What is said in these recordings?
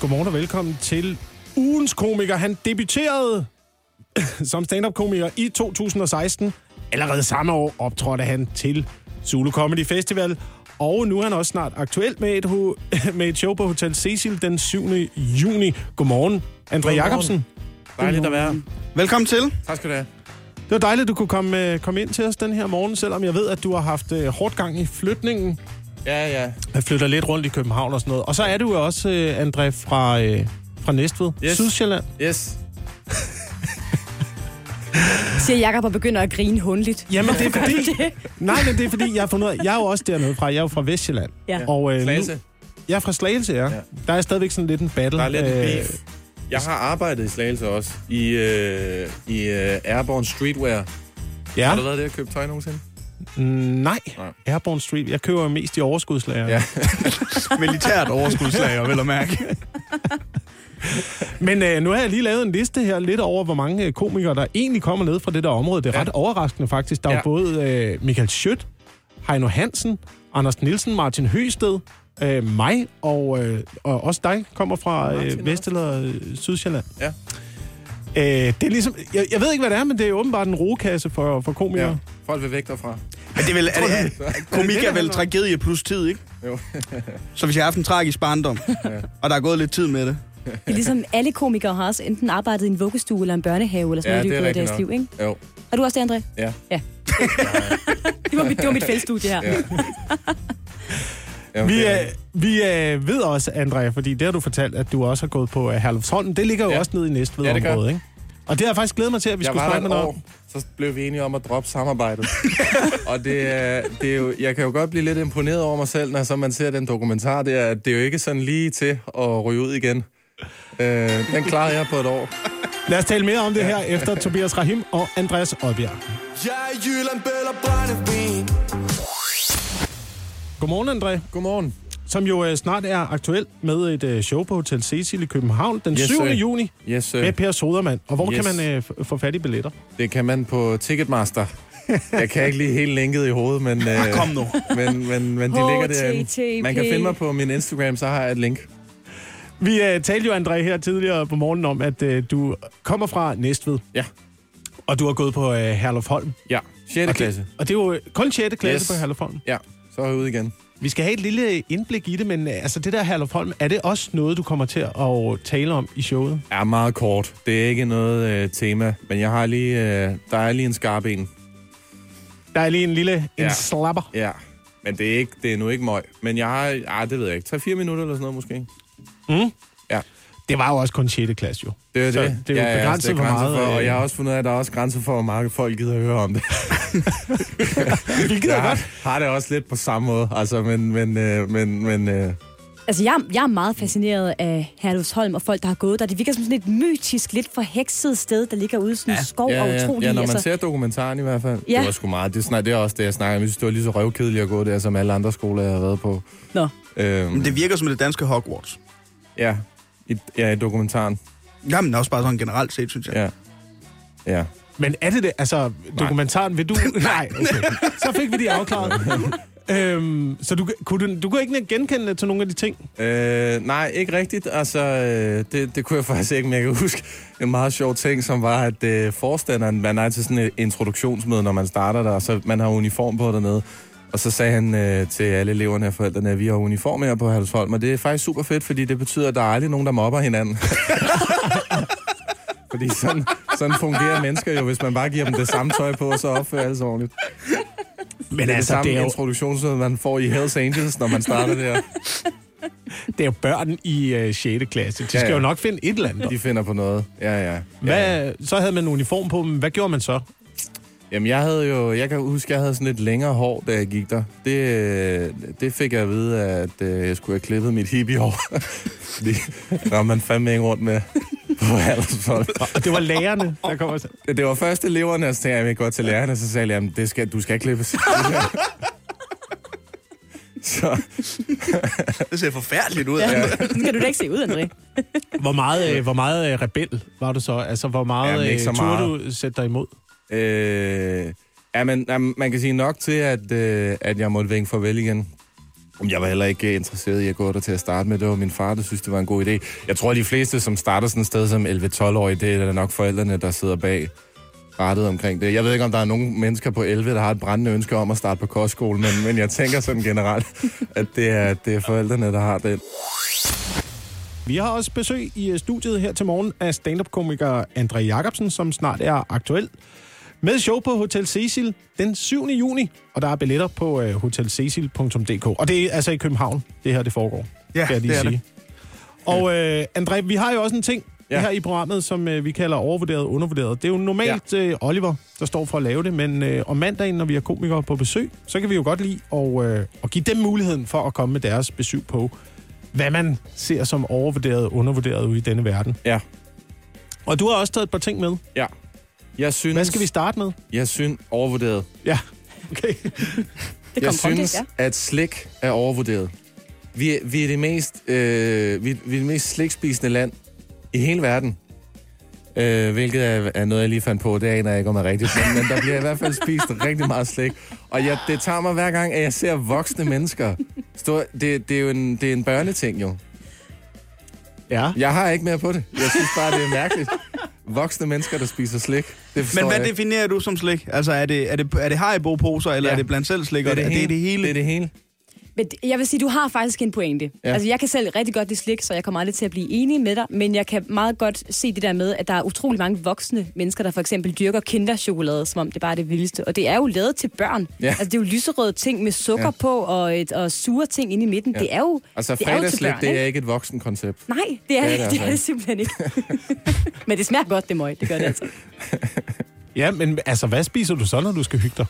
Godmorgen og velkommen til ugens komiker. Han debuterede som stand-up-komiker i 2016. Allerede samme år optrådte han til Zulu Comedy Festival. Og nu er han også snart aktuel med et, ho- med et show på Hotel Cecil den 7. juni. Godmorgen, André. Jacobsen. Dejligt at være. Velkommen til. Tak skal du have. Det var dejligt, at du kunne komme, øh, komme ind til os den her morgen, selvom jeg ved, at du har haft øh, hårdt gang i flytningen. Ja, ja. Jeg flytter lidt rundt i København og sådan noget. Og så er du jo også, øh, André, fra, øh, fra Næstved, Yes. Sydsjælland. Yes. siger Jakob og begynder at grine hundligt. Jamen, det er fordi... Nej, men det er fordi, jeg har fundet jeg er jo også dernede fra. Jeg er jo fra Vestjylland. Ja. Og, øh, nu, Slagelse. jeg er fra Slagelse, ja. Ja. Der er stadigvæk sådan lidt en battle. Der er lidt en Øh, beef. Jeg har arbejdet i Slagelse også. I, øh, i øh, Airborne Streetwear. Ja. Har du været der og købt tøj nogensinde? Nej. Nej. Airborne Street. Jeg køber jo mest i overskudslager. Ja. Militært overskudslager, vel at mærke. Men øh, nu har jeg lige lavet en liste her lidt over, hvor mange øh, komikere, der egentlig kommer ned fra det der område. Det er Ja. ret overraskende faktisk. Der er Ja. både øh, Michael Schødt, Heino Hansen, Anders Nielsen, Martin Høsted, øh, mig og, øh, og også dig kommer fra øh, Vest- eller øh, Sydsjælland. Ja. Øh, det er ligesom, jeg, jeg ved ikke, hvad det er, men det er åbenbart en rugekasse for, for komikere. ja. Folk vil væk derfra. Men det er vel, er det, er, komik er vel tragedie plus tid, ikke? Jo. Så hvis jeg har haft en tragisk barndom, og der er gået lidt tid med det, Det er ligesom alle komikere har også enten arbejdet i en vuggestue eller en børnehave eller sådan Ja, noget i det er løbet af deres rigtigt liv, ikke? Jo. Er du også det, André? Ja. Ja. det, var mit, det var mit feltstudie her. Ja. Jamen, Vi, er øh, vi øh, ved også, Andrea, fordi det har du fortalt, at du også har gået på øh, Herlufsholm. Det ligger jo Ja. også nede i Næstved Ja, gør. området, ikke? Og det har jeg faktisk glædet mig til, at vi jeg skulle snakke der med år, så blev vi enige om at droppe samarbejdet. og det er, det er jo, jeg kan jo godt blive lidt imponeret over mig selv, når så man ser den dokumentar. Det er, det er jo ikke sådan lige til at ryge ud igen. Øh, den klarede jeg på et år. Lad os tale mere om det her efter Tobias Rahim og Andreas Oddbjerg. Jeg er Jylland, Bøl og Brændevin. Godmorgen, André, Godmorgen. som jo øh, snart er aktuel med et øh, show på Hotel Cecil i København den Yes, 7. sir. juni Yes, sir. med Per Sodermann. Og hvor Yes. kan man øh, få fat i billetter? Det kan man på Ticketmaster. Jeg kan ikke lige helt linket i hovedet, men, øh, ah, kom nu. men, men, men de ligger. HTTP. Man kan finde mig på min Instagram, så har jeg et link. Vi øh, talte jo, André, her tidligere på morgenen om, at øh, du kommer fra Næstved. Ja. Og du har gået på øh, Herlufholm. Ja, 6. Og klasse. det, og det er jo kun 6. klasse Yes. på Herlufholm. Ja, så er jeg ude igen. Vi skal have et lille indblik i det, men øh, altså det der Herlufholm, er det også noget, du kommer til at tale om i showet? er meget kort. Det er ikke noget øh, tema, men jeg har lige, øh, der er lige en skarp en. Der er lige en lille en Ja. slapper. Ja, men det er, ikke, det er nu ikke møg. Men jeg har, ah, det ved jeg ikke, 3-4 minutter eller sådan noget måske. Mm. Ja. Det var jo også kun 6. klasse, jo. Det er Så det. det er jo begrænset, hvor grænser meget, For, og øh, jeg har også fundet ud af, at der er også grænser for, hvor mange folk gider at høre om det. Hvilket er Jeg godt. har, det også lidt på samme måde. Altså, men, men, øh, men, men øh, Altså, jeg, jeg er meget fascineret af Herlufsholm og folk, der har gået der. Det virker som sådan et mytisk, lidt forhekset sted, der ligger ude i sådan en skov ja, og ja, utrolig. ja, når man altså, ser dokumentaren i hvert fald. Ja. Det var sgu meget. Det, er, snak, det er også det, jeg snakker om. Jeg synes, det var lige så røvkedeligt at gå der, som alle andre skoler, jeg har været på. Nå. Øhm, Men det virker som det danske Hogwarts. Ja, i, ja, i dokumentaren. Jamen, også bare sådan generelt set, synes jeg. Ja. Ja. Men er det det? Altså, dokumentaren, vil du... Nej, okay. Så fik vi det afklaret. øhm, så du, kunne du, du kunne ikke genkende til nogle af de ting? Øh, nej, ikke rigtigt. Altså, øh, det, det kunne jeg faktisk ikke, men jeg kan huske en meget sjov ting, som var, at øh, forstanderen, man er til sådan et introduktionsmøde, når man starter der, og så man har uniform på dernede. Og så sagde han øh, til alle eleverne og forældrene, at vi har uniform her på Halsholm, og det er faktisk super fedt, fordi det betyder, at der er aldrig nogen, der mobber hinanden. fordi sådan, sådan fungerer mennesker jo, hvis man bare giver dem det samme tøj på, og så opfører alle sig ordentligt. Men Det er det altså, samme det er, jo, introduktionsmøde, man får i Hells Angels, når man starter der. det er jo børn i øh, 6. klasse. De Ja, skal ja. jo nok finde et eller andet. De finder på noget. Ja, ja. ja. Hvad, så havde man uniform på, men hvad gjorde man så? Jamen, jeg havde jo... Jeg kan huske, jeg havde sådan lidt længere hår, da jeg gik der. Det, det fik jeg at vide, at øh, jeg skulle have klippet mit hippie-hår. Fordi der man fandme ikke rundt med på. Og det var lærerne, der kom og sagde, Det var først eleverne, og så tænkte jeg, at jeg går til lærerne, så sagde jeg, at det skal, du skal klippes. så, Det ser forfærdeligt ud. Ja. Skal du da ikke se ud, André. hvor meget, øh, hvor meget øh, rebel var du så? Altså, hvor meget Jamen, ikke så turde meget. du sætte dig imod? Øh, ja, men, jamen, man kan sige nok til, at, øh, at jeg måtte vinke farvel igen. Jeg var heller ikke interesseret i at gå der til at starte med. Det var min far, der synes, det var en god idé. Jeg tror, at de fleste, som starter sådan et sted som 11-12-årige, det er da nok forældrene, der sidder bag rettet omkring det. Jeg ved ikke, om der er nogen mennesker på 11, der har et brændende ønske om at starte på kostskole, men, men jeg tænker sådan generelt, at det er, det er forældrene, der har det. Vi har også besøg i øh, studiet her til morgen af stand-up-komiker André Jacobsen, som snart er aktuel med show på Hotel Cecil den 7. juni. Og der er billetter på uh, hotelcecil.dk. Og det er altså i København, det her det foregår. Ja, skal jeg lige det er sige. Og uh, André, vi har jo også en ting ja. Her i programmet, som uh, vi kalder overvurderet og undervurderet. Det er jo normalt ja. uh, Oliver, der står for at lave det, men uh, om mandagen, når vi har komikere på besøg, så kan vi jo godt lide at, uh, at give dem muligheden for at komme med deres besøg på, hvad man ser som overvurderet og undervurderet ude i denne verden. Ja, Og du har også taget et par ting med. ja. Jeg synes, Hvad skal vi starte med? Jeg synes, overvurderet. Ja, okay. Det Jeg synes, ja. at slik er overvurderet. Vi er, vi er det mest, øh, vi, vi er det mest slikspisende land i hele verden. Øh, hvilket er, er noget, jeg lige fandt på. Det aner jeg ikke, om er rigtigt. Men, men der bliver i hvert fald spist rigtig meget slik. Og jeg, det tager mig hver gang, at jeg ser voksne mennesker. Stå, det, det er jo en, det er en børneting, jo. Ja. Jeg har ikke mere på det. Jeg synes bare, det er mærkeligt. Voksne mennesker, der spiser slik. Det Men hvad jeg definerer du som slik? Altså, er det, er det, er det Haribo-poser, eller Ja. er det blandt selv slik? det er det, og hele. det, er det hele? Det er det hele. Men jeg vil sige, du har faktisk en pointe. Ja. Altså, jeg kan selv rigtig godt lide slik, så jeg kommer aldrig til at blive enig med dig, men jeg kan meget godt se det der med, at der er utrolig mange voksne mennesker, der for eksempel dyrker kinderchokolade, som om det bare er det vildeste. Og det er jo lavet til børn. Ja. Altså, det er jo lyserøde ting med sukker Ja. på og, et, og sure ting inde i midten. Ja. Det er jo, Altså, det er jo til børn, det er ikke? et voksen koncept. Nej, det er Det er det, det altså er det simpelthen ikke. men det smager godt, det møg. Det gør det altså. Ja, men altså, hvad spiser du så, når du skal hygge dig?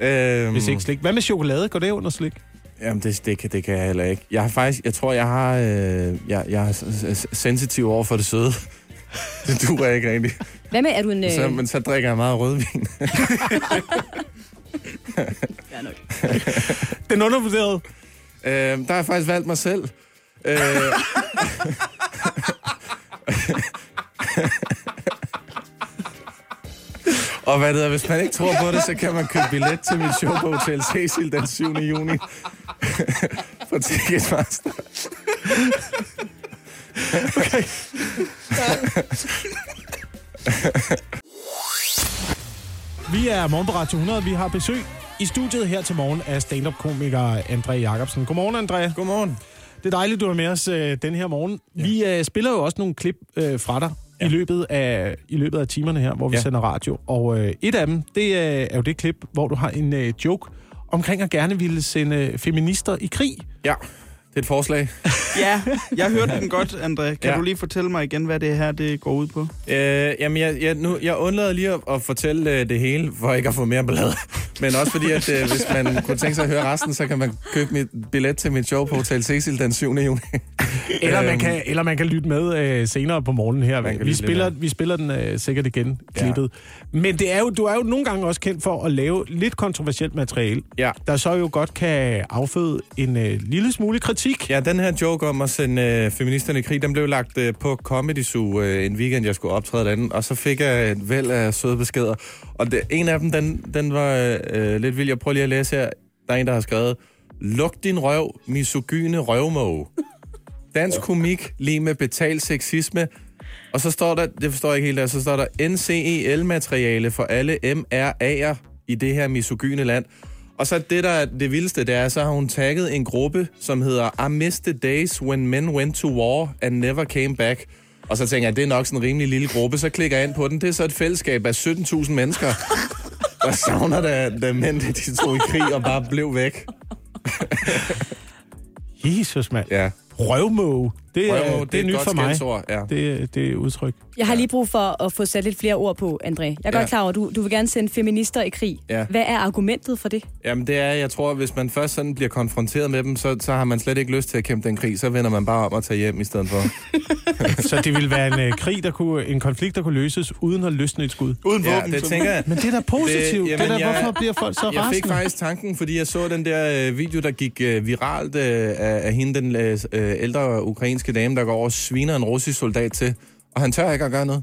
Øhm, Hvis ikke slik. Hvad med chokolade? Går det under slik? Jamen, det, det, kan, det kan jeg heller ikke. Jeg har faktisk, jeg tror, jeg har, øh, jeg, jeg er sensitiv over for det søde. det duer ikke rigtig. Hvad med, er du en... Øh... Så, men så drikker jeg meget rødvin. Ja, nok. Den undervurderede. øh, der har jeg faktisk valgt mig selv. Øh, Og hvad det er, hvis man ikke tror på det, så kan man købe billet til mit show på Hotel Cecil den 7. juni. på Ticketmaster. Vi er morgen på Radio 100. Vi har besøg i studiet her til morgen af stand-up-komiker André Jacobsen. Godmorgen, André. Godmorgen. Det er dejligt, du er med os øh, den her morgen. Ja. Vi øh, spiller jo også nogle klip øh, fra dig ja. i, løbet af, i løbet af timerne her, hvor vi ja. Sender radio. Og øh, et af dem, det øh, er jo det klip, hvor du har en øh, joke omkring at gerne ville sende feminister i krig. Ja, et forslag. Ja, jeg hørte den godt, André. Kan Ja. du lige fortælle mig igen, hvad det her det går ud på? Øh, jamen, jeg, jeg, nu, jeg undlader lige at, at fortælle øh, det hele, for ikke at få mere ballade. Men også fordi, at øh, hvis man kunne tænke sig at høre resten, så kan man købe mit billet til mit show på Hotel Cecil den 7. juni. Eller, man Øhm. kan, eller man kan lytte med øh, senere på morgenen her. Man Vi spiller, vi spiller den øh, sikkert igen, Ja. klippet. Men det er jo, du er jo nogle gange også kendt for at lave lidt kontroversielt materiale, Ja. der så jo godt kan afføde en øh, lille smule kritik. Ja, den her joke om at sende øh, feministerne i krig, den blev lagt øh, på Comedy Zoo øh, en weekend, jeg skulle optræde derinde, og så fik jeg et væld af søde beskeder. Og det, en af dem, den, den var øh, lidt vild. Jeg prøver lige at læse her. Der er en, der har skrevet, Luk din røv, misogyne røvmåge. Dansk komik, lige med betalt sexisme. Og så står der, det forstår jeg ikke helt, der, så står der NCEL-materiale for alle MRA'er i det her misogyne land. Og så det, der er det vildeste, det er, så har hun tagget en gruppe, som hedder I missed the days when men went to war and never came back. Og så tænker jeg, det er nok sådan en rimelig lille gruppe. Så klikker jeg ind på den. Det er så et fællesskab af 17.000 mennesker, der savner, da, da mænd de tog i krig og bare blev væk. Jesus, mand. Ja. Røvmåge. Det, er, Røvmåge, det, det er nyt for mig. skældsord, Ja. Det, det er udtryk. Jeg har lige brug for at få sat lidt flere ord på, André. Jeg er Ja. godt klar over, at du, du vil gerne sende feminister i krig. Ja. Hvad er argumentet for det? Jamen det er, jeg tror, hvis man først sådan bliver konfronteret med dem, så, så har man slet ikke lyst til at kæmpe den krig. Så vender man bare om og tager hjem i stedet for. Så det ville være en øh, krig, der kunne, en konflikt, der kunne løses uden at løsne et skud. Uden Ja, våben. det så- tænker jeg. Men det er da positivt. Det, Det- det jamen, der, jeg- hvorfor bliver folk så Jeg fik rasende? faktisk tanken, fordi jeg så den der øh, video, der gik øh, viralt øh, af, af hende, den øh, øh, ældre ukrainske dame, der går over og sviner en russisk soldat til. Og han tør ikke at gøre noget.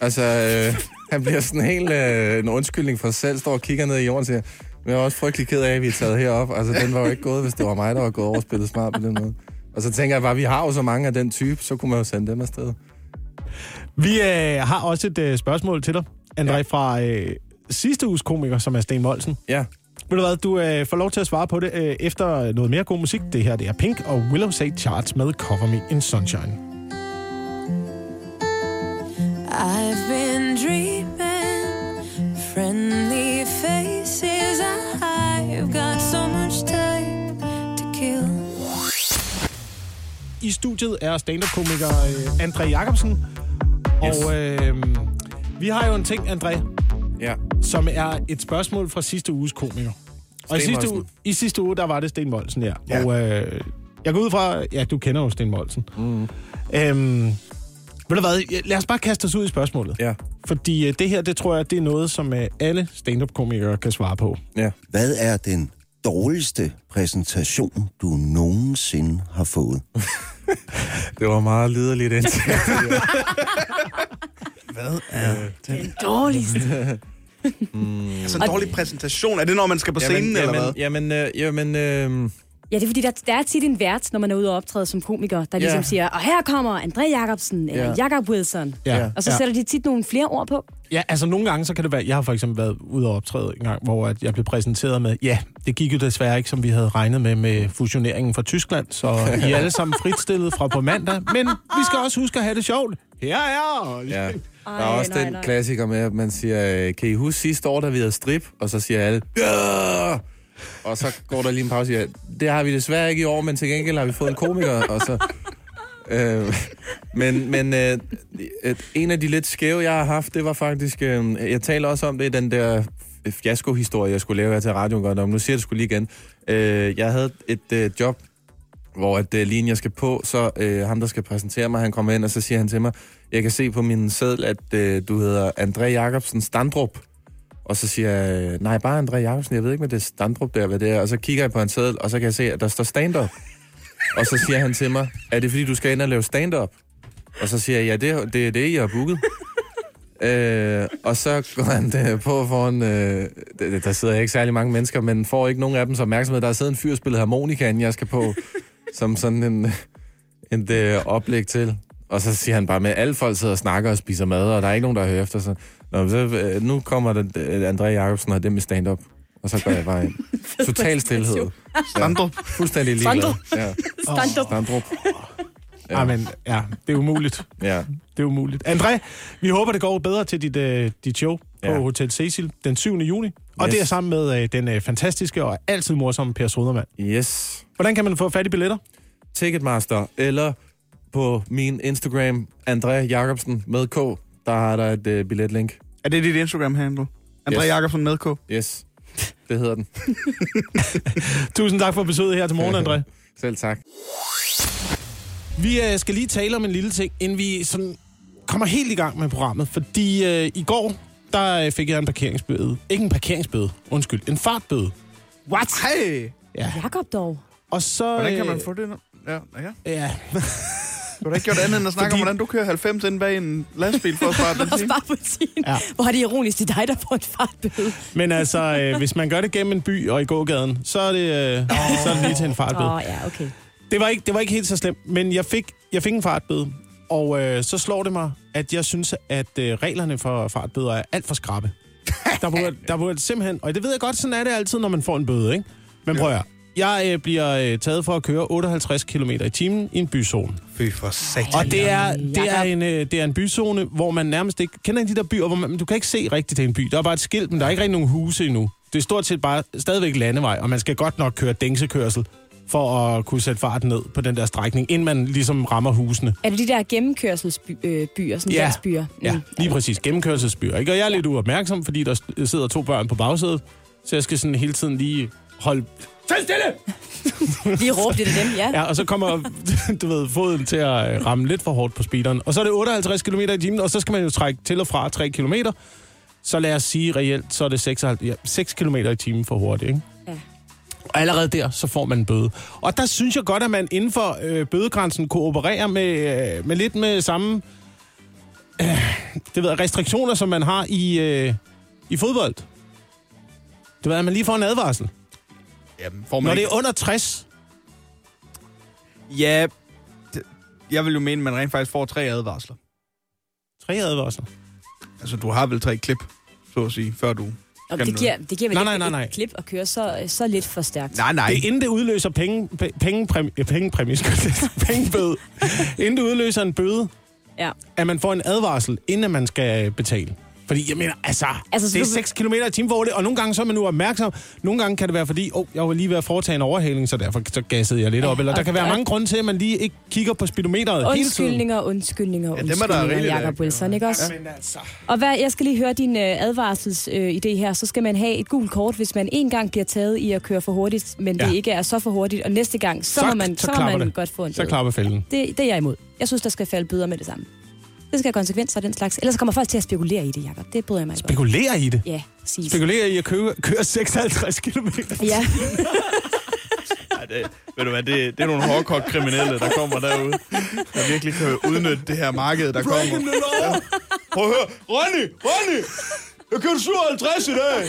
Altså, øh, han bliver sådan helt øh, en undskyldning for sig selv, står og kigger ned i jorden og siger, Jeg er også frygtelig ked af, at vi er taget herop. Altså, den var jo ikke gået, hvis det var mig, der var gået over og spillet smart på den måde. Og så tænker jeg bare, vi har jo så mange af den type, så kunne man jo sende dem afsted. Vi øh, har også et øh, spørgsmål til dig, André, ja. fra øh, sidste uges komiker, som er Sten Molsen. Ja, Ved du hvad, du øh, får lov til at svare på det øh, efter noget mere god musik. Det her det er Pink og Willow Say Charts med Cover Me in Sunshine. I've been dreaming friendly faces. I've got so much time to kill. I studiet er stand-up-komiker øh, André Jacobsen. Og øh, vi har jo en ting, André, ja. som er et spørgsmål fra sidste uges komiker. Og i sidste, uge, i sidste uge, der var det Sten Molsen, ja. Ja. Og øh, jeg går ud fra, ja, du kender jo Sten Molsen. Mm. Øhm, ved du hvad, lad os bare kaste os ud i spørgsmålet. Ja. Fordi øh, det her, det tror jeg, det er noget, som øh, alle stand-up-komikere kan svare på. Ja. Hvad er den dårligste præsentation, du nogensinde har fået? Det var meget liderligt indtil. Hvad er den? Dårligst. Altså en dårlig præsentation. Er det, når man skal på scenen, eller hvad? Jamen, øh, jamen øh, Ja, det er fordi, der, der er tit en vært, når man er ude og optræde som komiker, der ligesom Ja. siger, og her kommer André Jacobsen, eller Ja. Jacob Wilson. Ja. Og så ja. sætter de tit nogle flere ord på. Ja, altså nogle gange, så kan det være... Jeg har for eksempel været ude og optræde en gang, hvor at jeg blev præsenteret med, ja, det gik jo desværre ikke, som vi havde regnet med med fusioneringen fra Tyskland, så I er alle sammen fritstillet fra på mandag, men vi skal også huske at have det sjovt. Her er jeg! ja. Der er Ej, også nej, den nej. klassiker med, at man siger, øh, kan I huske sidste år, da vi havde strip? Og så siger alle, ja! Og så går der lige en pause og siger, det har vi desværre ikke i år, men til gengæld har vi fået en komiker. Og så, øh, men men øh, en af de lidt skæve, jeg har haft, det var faktisk, øh, jeg taler også om det, den der fiasko-historie, jeg skulle lave her til radioen godt om. Nu siger jeg det skulle lige igen. Øh, jeg havde et øh, job, hvor at øh, lige jeg skal på, så øh, ham, der skal præsentere mig, han kommer ind, og så siger han til mig, jeg kan se på min seddel, at øh, du hedder André Jacobsen Standrup. Og så siger jeg, nej, bare André Jacobsen, jeg ved ikke, hvad det er Standrup der, hvad det er. Og så kigger jeg på en seddel, og så kan jeg se, at der står stand-up. og så siger han til mig, er det fordi, du skal ind og lave stand-up? Og så siger jeg, ja, det, det er det, jeg har booket. Øh, og så går han der på foran... Øh, der- sidder ikke særlig mange mennesker, men får ikke nogen af dem så opmærksomhed. Der sidder en fyr og harmonika, jeg skal på, som sådan en, en det, øh, oplæg til. Og så siger han bare med, at alle folk sidder og snakker og spiser mad, og der er ikke nogen, der hører efter. Så, Nå, så øh, nu kommer der, øh, André Jacobsen og dem i stand-up. Og så går jeg bare ind. Total stillhed. Standrup. Fuldstændig ligeglad. Standup. Ja. Stand-up. Standrup. Ja. Ej, men, ja, det er umuligt. Ja. Det er umuligt. André, vi håber, det går bedre til dit, øh, dit show på Ja. Hotel Cecil den 7. juni. Og Yes. det er sammen med øh, den øh, fantastiske og altid morsomme Per Sodermann. Yes. Hvordan kan man få fat i billetter? Ticketmaster, eller på min Instagram, André Jacobsen med K, der har der et uh, billetlink. Er det dit Instagram-handle? André Yes. Jacobsen med K. Yes, det hedder den. Tusind tak for besøget her til morgen, André. Selv tak. Vi øh, skal lige tale om en lille ting, inden vi sådan kommer helt i gang med programmet. Fordi øh, i går, der øh, fik jeg en parkeringsbøde. Ikke en parkeringsbøde, undskyld, en fartbøde. What? Hej! Ja. Jakob dog. Og så... Hvordan kan man øh, få det? nu? Ja, ja. Ja, Du har ikke gjort andet end at snakke Fordi- om, hvordan du kører 90 ind bag en lastbil for at spare benzin. spare benzin. Ja. Hvor er det ironisk, det er dig, der får en fartbøde. men altså, øh, hvis man gør det gennem en by og i gågaden, så er det, øh, så er det lige til en fartbøde. Åh, oh, ja, okay. Det var ikke, det var ikke helt så slemt, men jeg fik, jeg fik en fartbøde. Og øh, så slår det mig, at jeg synes, at øh, reglerne for fartbøder er alt for skrappe. Der burde, der burde simpelthen... Og det ved jeg godt, sådan er det altid, når man får en bøde, ikke? Men prøv at. Jeg øh, bliver øh, taget for at køre 58 km i timen i en byzone. Fy for satan. Og det er, det er, en, øh, det er en byzone, hvor man nærmest ikke... Kender I de der byer, hvor man, du kan ikke se rigtigt til en by? Der er bare et skilt, men der er ikke rigtig nogen huse endnu. Det er stort set bare stadigvæk landevej, og man skal godt nok køre dængsekørsel for at kunne sætte farten ned på den der strækning, inden man ligesom rammer husene. Er det de der gennemkørselsbyer, øh, byer, sådan Ja. landsbyer? Ja, lige præcis. Gennemkørselsbyer. Ikke? Og jeg er lidt uopmærksom, fordi der sidder to børn på bagsædet, så jeg skal sådan hele tiden lige holde... Tag stille! Lige råbe det dem, ja. Ja, og så kommer du ved, foden til at øh, ramme lidt for hårdt på speederen. Og så er det 58 km i timen, og så skal man jo trække til og fra 3 km. Så lad os sige reelt, så er det 6, ja, 6 km i timen for hurtigt, ikke? Ja. Og allerede der, så får man en bøde. Og der synes jeg godt, at man inden for øh, bødegrænsen koopererer med, øh, med lidt med samme øh, det ved, restriktioner, som man har i, øh, i fodbold. Du ved, at man lige får en advarsel. Jamen, får man Når det ikke... er under 60, Ja, det, jeg vil jo mene, at man rent faktisk får tre advarsler. tre advarsler. Altså, du har vel tre klip, så at sige, før du... Og Kan det giver, det giver vel Nej, ikke nej, nej, nej. et klip at køre så, så lidt for stærkt. Nej, nej. Det er inden det udløser penge, pe- pengepræmie, pengepræmie, jeg sige. pengebøde. inden det udløser en bøde, Ja. at man får en advarsel, inden man skal betale. Fordi, jeg mener, altså, Altså, altså så det er du- 6 km i timen for det, og nogle gange så er man nu opmærksom. Nogle gange kan det være fordi, oh, jeg var lige ved at foretage en overhaling, så derfor så gassede jeg lidt op. Eller der og- kan være mange grunde til, at man lige ikke kigger på speedometeret hele tiden. Undskyldninger, undskyldninger, Ja, dem er der undskyldninger. Jacob Wilson, ikke også? Men altså... Og hvad, jeg skal lige høre din øh, advarselsidé øh, idé her. Så skal man have et gult kort, hvis man en gang bliver taget i at køre for hurtigt, men Ja. det ikke er så for hurtigt, og næste gang, så, Så- må man, så så, man det. godt få en Så klapper fælden. Det, det er jeg imod. Jeg synes, der skal falde bøder med det samme. Det skal have konsekvenser af den slags. Ellers kommer folk til at spekulere i det, Jacob. Det bryder jeg mig ikke om. Spekulerer i det. Ja, præcis. Spekulerer i at køre, køre 56 km. Ja, Ej, det, ved du hvad, det, det er nogle hårdkogt kriminelle, der kommer derude. Der virkelig kan udnytte det her marked, der kommer. Ja. Prøv at høre. Ronny, Ronny! Jeg kørte 57 i dag.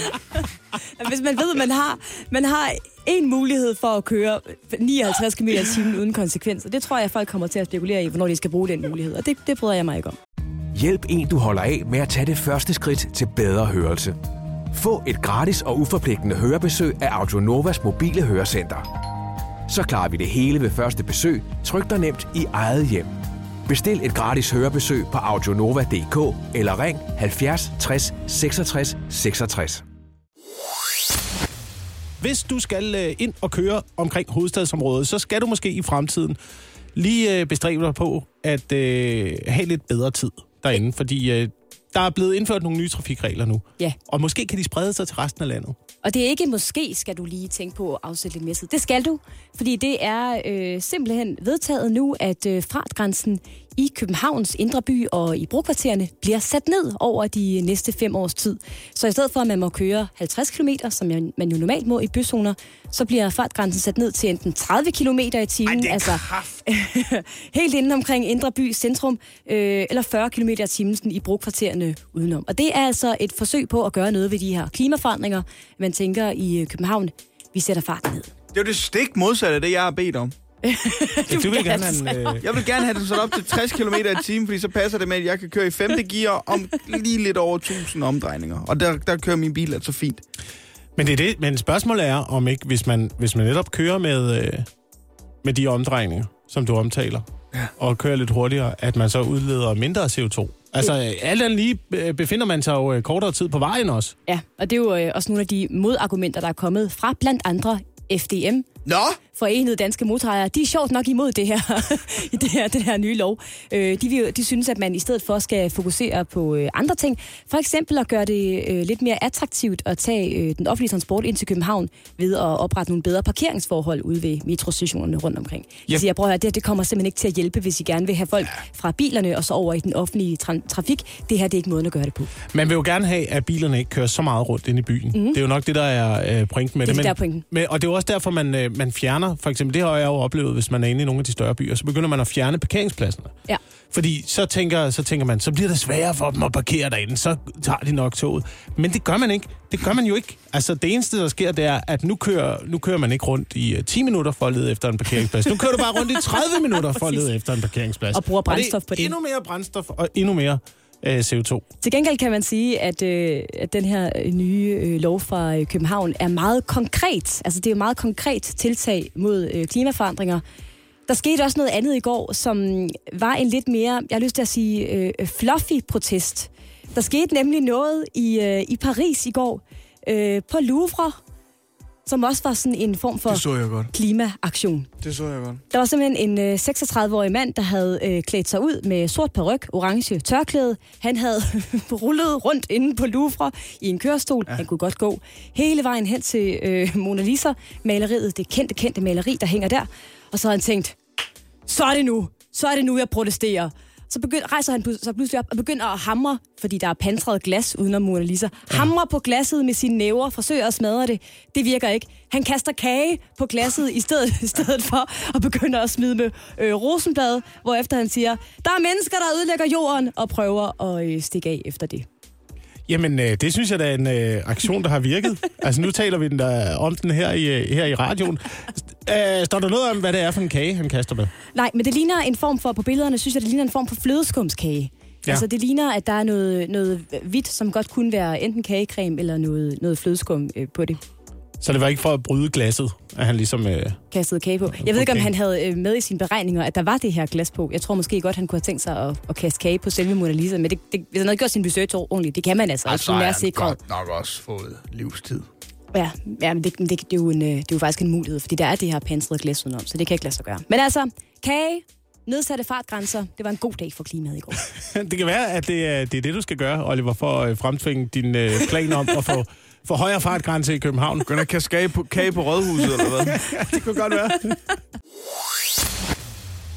hvis man ved, at man har, man har en mulighed for at køre 59 km i timen uden konsekvenser, det tror jeg, folk kommer til at spekulere i, hvornår de skal bruge den mulighed. Og det, det bryder jeg mig ikke om. Hjælp en, du holder af med at tage det første skridt til bedre hørelse. Få et gratis og uforpligtende hørebesøg af Audionovas mobile hørecenter. Så klarer vi det hele ved første besøg, tryk dig nemt i eget hjem. Bestil et gratis hørebesøg på audionova.dk eller ring 70 60 66 66. Hvis du skal øh, ind og køre omkring hovedstadsområdet, så skal du måske i fremtiden lige øh, bestræbe dig på at øh, have lidt bedre tid derinde, fordi øh, der er blevet indført nogle nye trafikregler nu. Ja. Og måske kan de sprede sig til resten af landet. Og det er ikke måske, skal du lige tænke på at afsætte lidt mere tid. Det skal du, fordi det er øh, simpelthen vedtaget nu, at øh, fartgrænsen i Københavns indre by og i brokvartererne bliver sat ned over de næste fem års tid. Så i stedet for, at man må køre 50 km, som man jo normalt må i byzoner, så bliver fartgrænsen sat ned til enten 30 km i timen, altså helt inden omkring Indre By centrum, øh, eller 40 km i timen i brokvartererne udenom. Og det er altså et forsøg på at gøre noget ved de her klimaforandringer. Man tænker i øh, København, vi sætter farten ned. Det er jo det stik modsatte af det, jeg har bedt om. Du, du vil gerne have en, øh, Jeg vil gerne have det sat op til 60 km i timen, fordi så passer det med, at jeg kan køre i 5. gear om lige lidt over 1000 omdrejninger. Og der, der kører min bil altså fint. Men det er det. Men spørgsmålet er, om ikke, hvis man, hvis man netop kører med, øh, med de omdrejninger, som du omtaler, ja. og kører lidt hurtigere, at man så udleder mindre CO2. Altså, alt andet lige øh, befinder man sig jo øh, kortere tid på vejen også. Ja, og det er jo øh, også nogle af de modargumenter, der er kommet fra blandt andre FDM, Nå! Forenede Danske Motorejere, de er sjovt nok imod det her, i det her, det her nye lov. Øh, de, vil, de synes, at man i stedet for skal fokusere på øh, andre ting. For eksempel at gøre det øh, lidt mere attraktivt at tage øh, den offentlige transport ind til København ved at oprette nogle bedre parkeringsforhold ude ved metrostationerne rundt omkring. Ja. Så jeg prøver at det, her, det kommer simpelthen ikke til at hjælpe, hvis I gerne vil have folk fra bilerne og så over i den offentlige tra- trafik. Det her det er ikke måden at gøre det på. Man vil jo gerne have, at bilerne ikke kører så meget rundt ind i byen. Mm. Det er jo nok det, der er øh, pointen med Det er det. det, der er pointen. Men, og det er jo også derfor, man, øh, man fjerner, for eksempel, det har jeg jo oplevet, hvis man er inde i nogle af de større byer, så begynder man at fjerne parkeringspladserne. Ja. Fordi så tænker, så tænker man, så bliver det sværere for dem at parkere derinde, så tager de nok toget. Men det gør man ikke. Det gør man jo ikke. Altså det eneste, der sker, det er, at nu kører, nu kører man ikke rundt i uh, 10 minutter for at lede efter en parkeringsplads. Nu kører du bare rundt i 30 minutter for at lede efter en parkeringsplads. Og bruger det er brændstof på det. endnu mere brændstof og endnu mere øh, CO2. Til gengæld kan man sige, at, øh, at den her øh, nye øh, lov fra øh, København er meget konkret. Altså det er et meget konkret tiltag mod øh, klimaforandringer. Der skete også noget andet i går, som mm, var en lidt mere, jeg har lyst til at sige, øh, fluffy protest. Der skete nemlig noget i, øh, i Paris i går øh, på Louvre, som også var sådan en form for Det så jeg godt. klimaaktion. Det så jeg godt. Der var simpelthen en øh, 36-årig mand, der havde øh, klædt sig ud med sort peruk, orange tørklæde. Han havde rullet rundt inde på Louvre i en kørestol. Ja. Han kunne godt gå hele vejen hen til øh, Mona Lisa-maleriet, det kendte, kendte maleri, der hænger der. Og så havde han tænkt, så er det nu, så er det nu, jeg protesterer. Så begynd, rejser han så pludselig op og begynder at hamre, fordi der er pansret glas udenom Mona Lisa. Hamre på glasset med sine næver, forsøger at smadre det. Det virker ikke. Han kaster kage på glasset i stedet, i stedet for og begynder at smide med øh, rosenblad, hvorefter han siger, der er mennesker, der ødelægger jorden, og prøver at øh, stikke af efter det. Jamen, øh, det synes jeg da er en øh, aktion, der har virket. altså, nu taler vi den der, om den her i, øh, her i radioen. Øh, står der noget om, hvad det er for en kage, han kaster med? Nej, men det ligner en form for, på billederne synes jeg, det ligner en form for flødeskumskage. Ja. Altså det ligner, at der er noget, noget hvidt, som godt kunne være enten kagecreme eller noget, noget flødeskum øh, på det. Så det var ikke for at bryde glasset, at han ligesom... Øh, Kastet kage på. Jeg ved ikke, om han havde øh, med i sine beregninger, at der var det her glas på. Jeg tror måske godt, han kunne have tænkt sig at, at kaste kage på selve Mona Lisa, men det, det, hvis han havde gjort sin research ordentligt, det kan man altså, altså ikke. han er sikret. godt nok også fået livstid. Ja, ja men det, det, det, er jo en, øh, det er jo faktisk en mulighed, fordi der er det her pansrede glas udenom, så det kan ikke lade sig gøre. Men altså, kage, nedsatte fartgrænser, det var en god dag for klimaet i går. det kan være, at det er, det er det, du skal gøre, Oliver, for at øh, fremtvinge din øh, plan om at få, få højere fartgrænse i København. Begynder at kaste kage på, kage på rådhuset, eller hvad? det kunne godt være.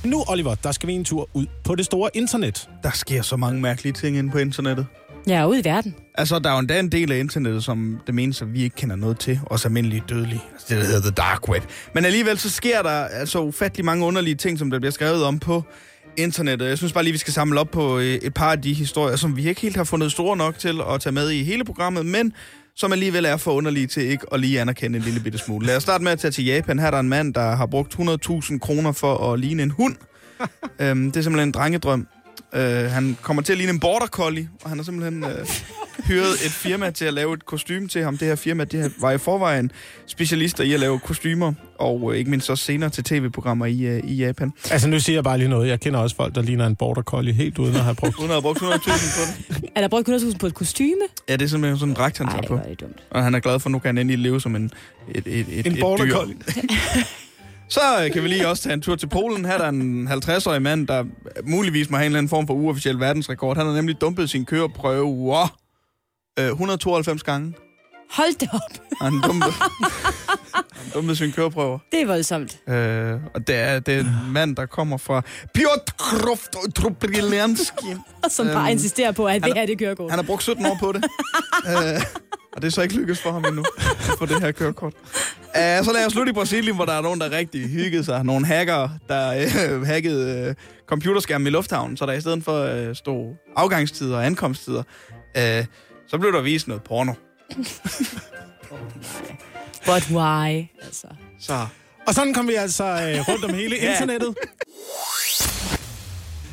Nu, Oliver, der skal vi en tur ud på det store internet. Der sker så mange mærkelige ting inde på internettet. Ja, ude i verden. Altså, der er jo endda en del af internettet, som det menes, at vi ikke kender noget til. Også almindeligt dødelige. Altså, det, der hedder The Dark Web. Men alligevel, så sker der altså ufattelig mange underlige ting, som der bliver skrevet om på internettet. Jeg synes bare lige, vi skal samle op på øh, et par af de historier, som vi ikke helt har fundet store nok til at tage med i hele programmet, men som alligevel er for underlige til ikke at lige anerkende en lille bitte smule. Lad os starte med at tage til Japan. Her er der en mand, der har brugt 100.000 kroner for at ligne en hund. øhm, det er simpelthen en drengedrøm. Øh, han kommer til at ligne en border collie, og han har simpelthen øh, hyret et firma til at lave et kostume til ham. Det her firma det her var i forvejen specialister i at lave kostymer, og øh, ikke mindst også senere til tv-programmer i, øh, i Japan. Altså, nu siger jeg bare lige noget. Jeg kender også folk, der ligner en border collie helt uden at have brugt. Uden at have brugt 100.000 på det. Er der brugt 100.000 på et kostyme? Ja, det er simpelthen sådan en dragt, han Ej, tager hvor på. er det dumt. Og han er glad for, at nu kan han endelig leve som en, et, et, et, En et border dyr. collie. Så øh, kan vi lige også tage en tur til Polen. Her er der en 50-årig mand, der muligvis må have en eller anden form for uofficiel verdensrekord. Han har nemlig dumpet sin køreprøve wow, øh, 192 gange. Hold det op. Han dumpede, han dumpede sin køreprøver. Det er voldsomt. Øh, og det er, det er en mand, der kommer fra Piotrków Trubrilanski. Som bare Øhm, insisterer på, at det her, det kører godt. Han har brugt 17 år på det. øh, og det er så ikke lykkedes for ham endnu få det her kørekort. Uh, så lad os slutte i Brasilien, hvor der er nogen, der rigtig hyggede sig. Nogle hacker, der øh, hackede øh, computerskærmen i lufthavnen, så der i stedet for øh, stod afgangstider og ankomsttider, øh, så blev der vist noget porno. But why? Altså. Så Og sådan kom vi altså øh, rundt om hele Ja. internettet.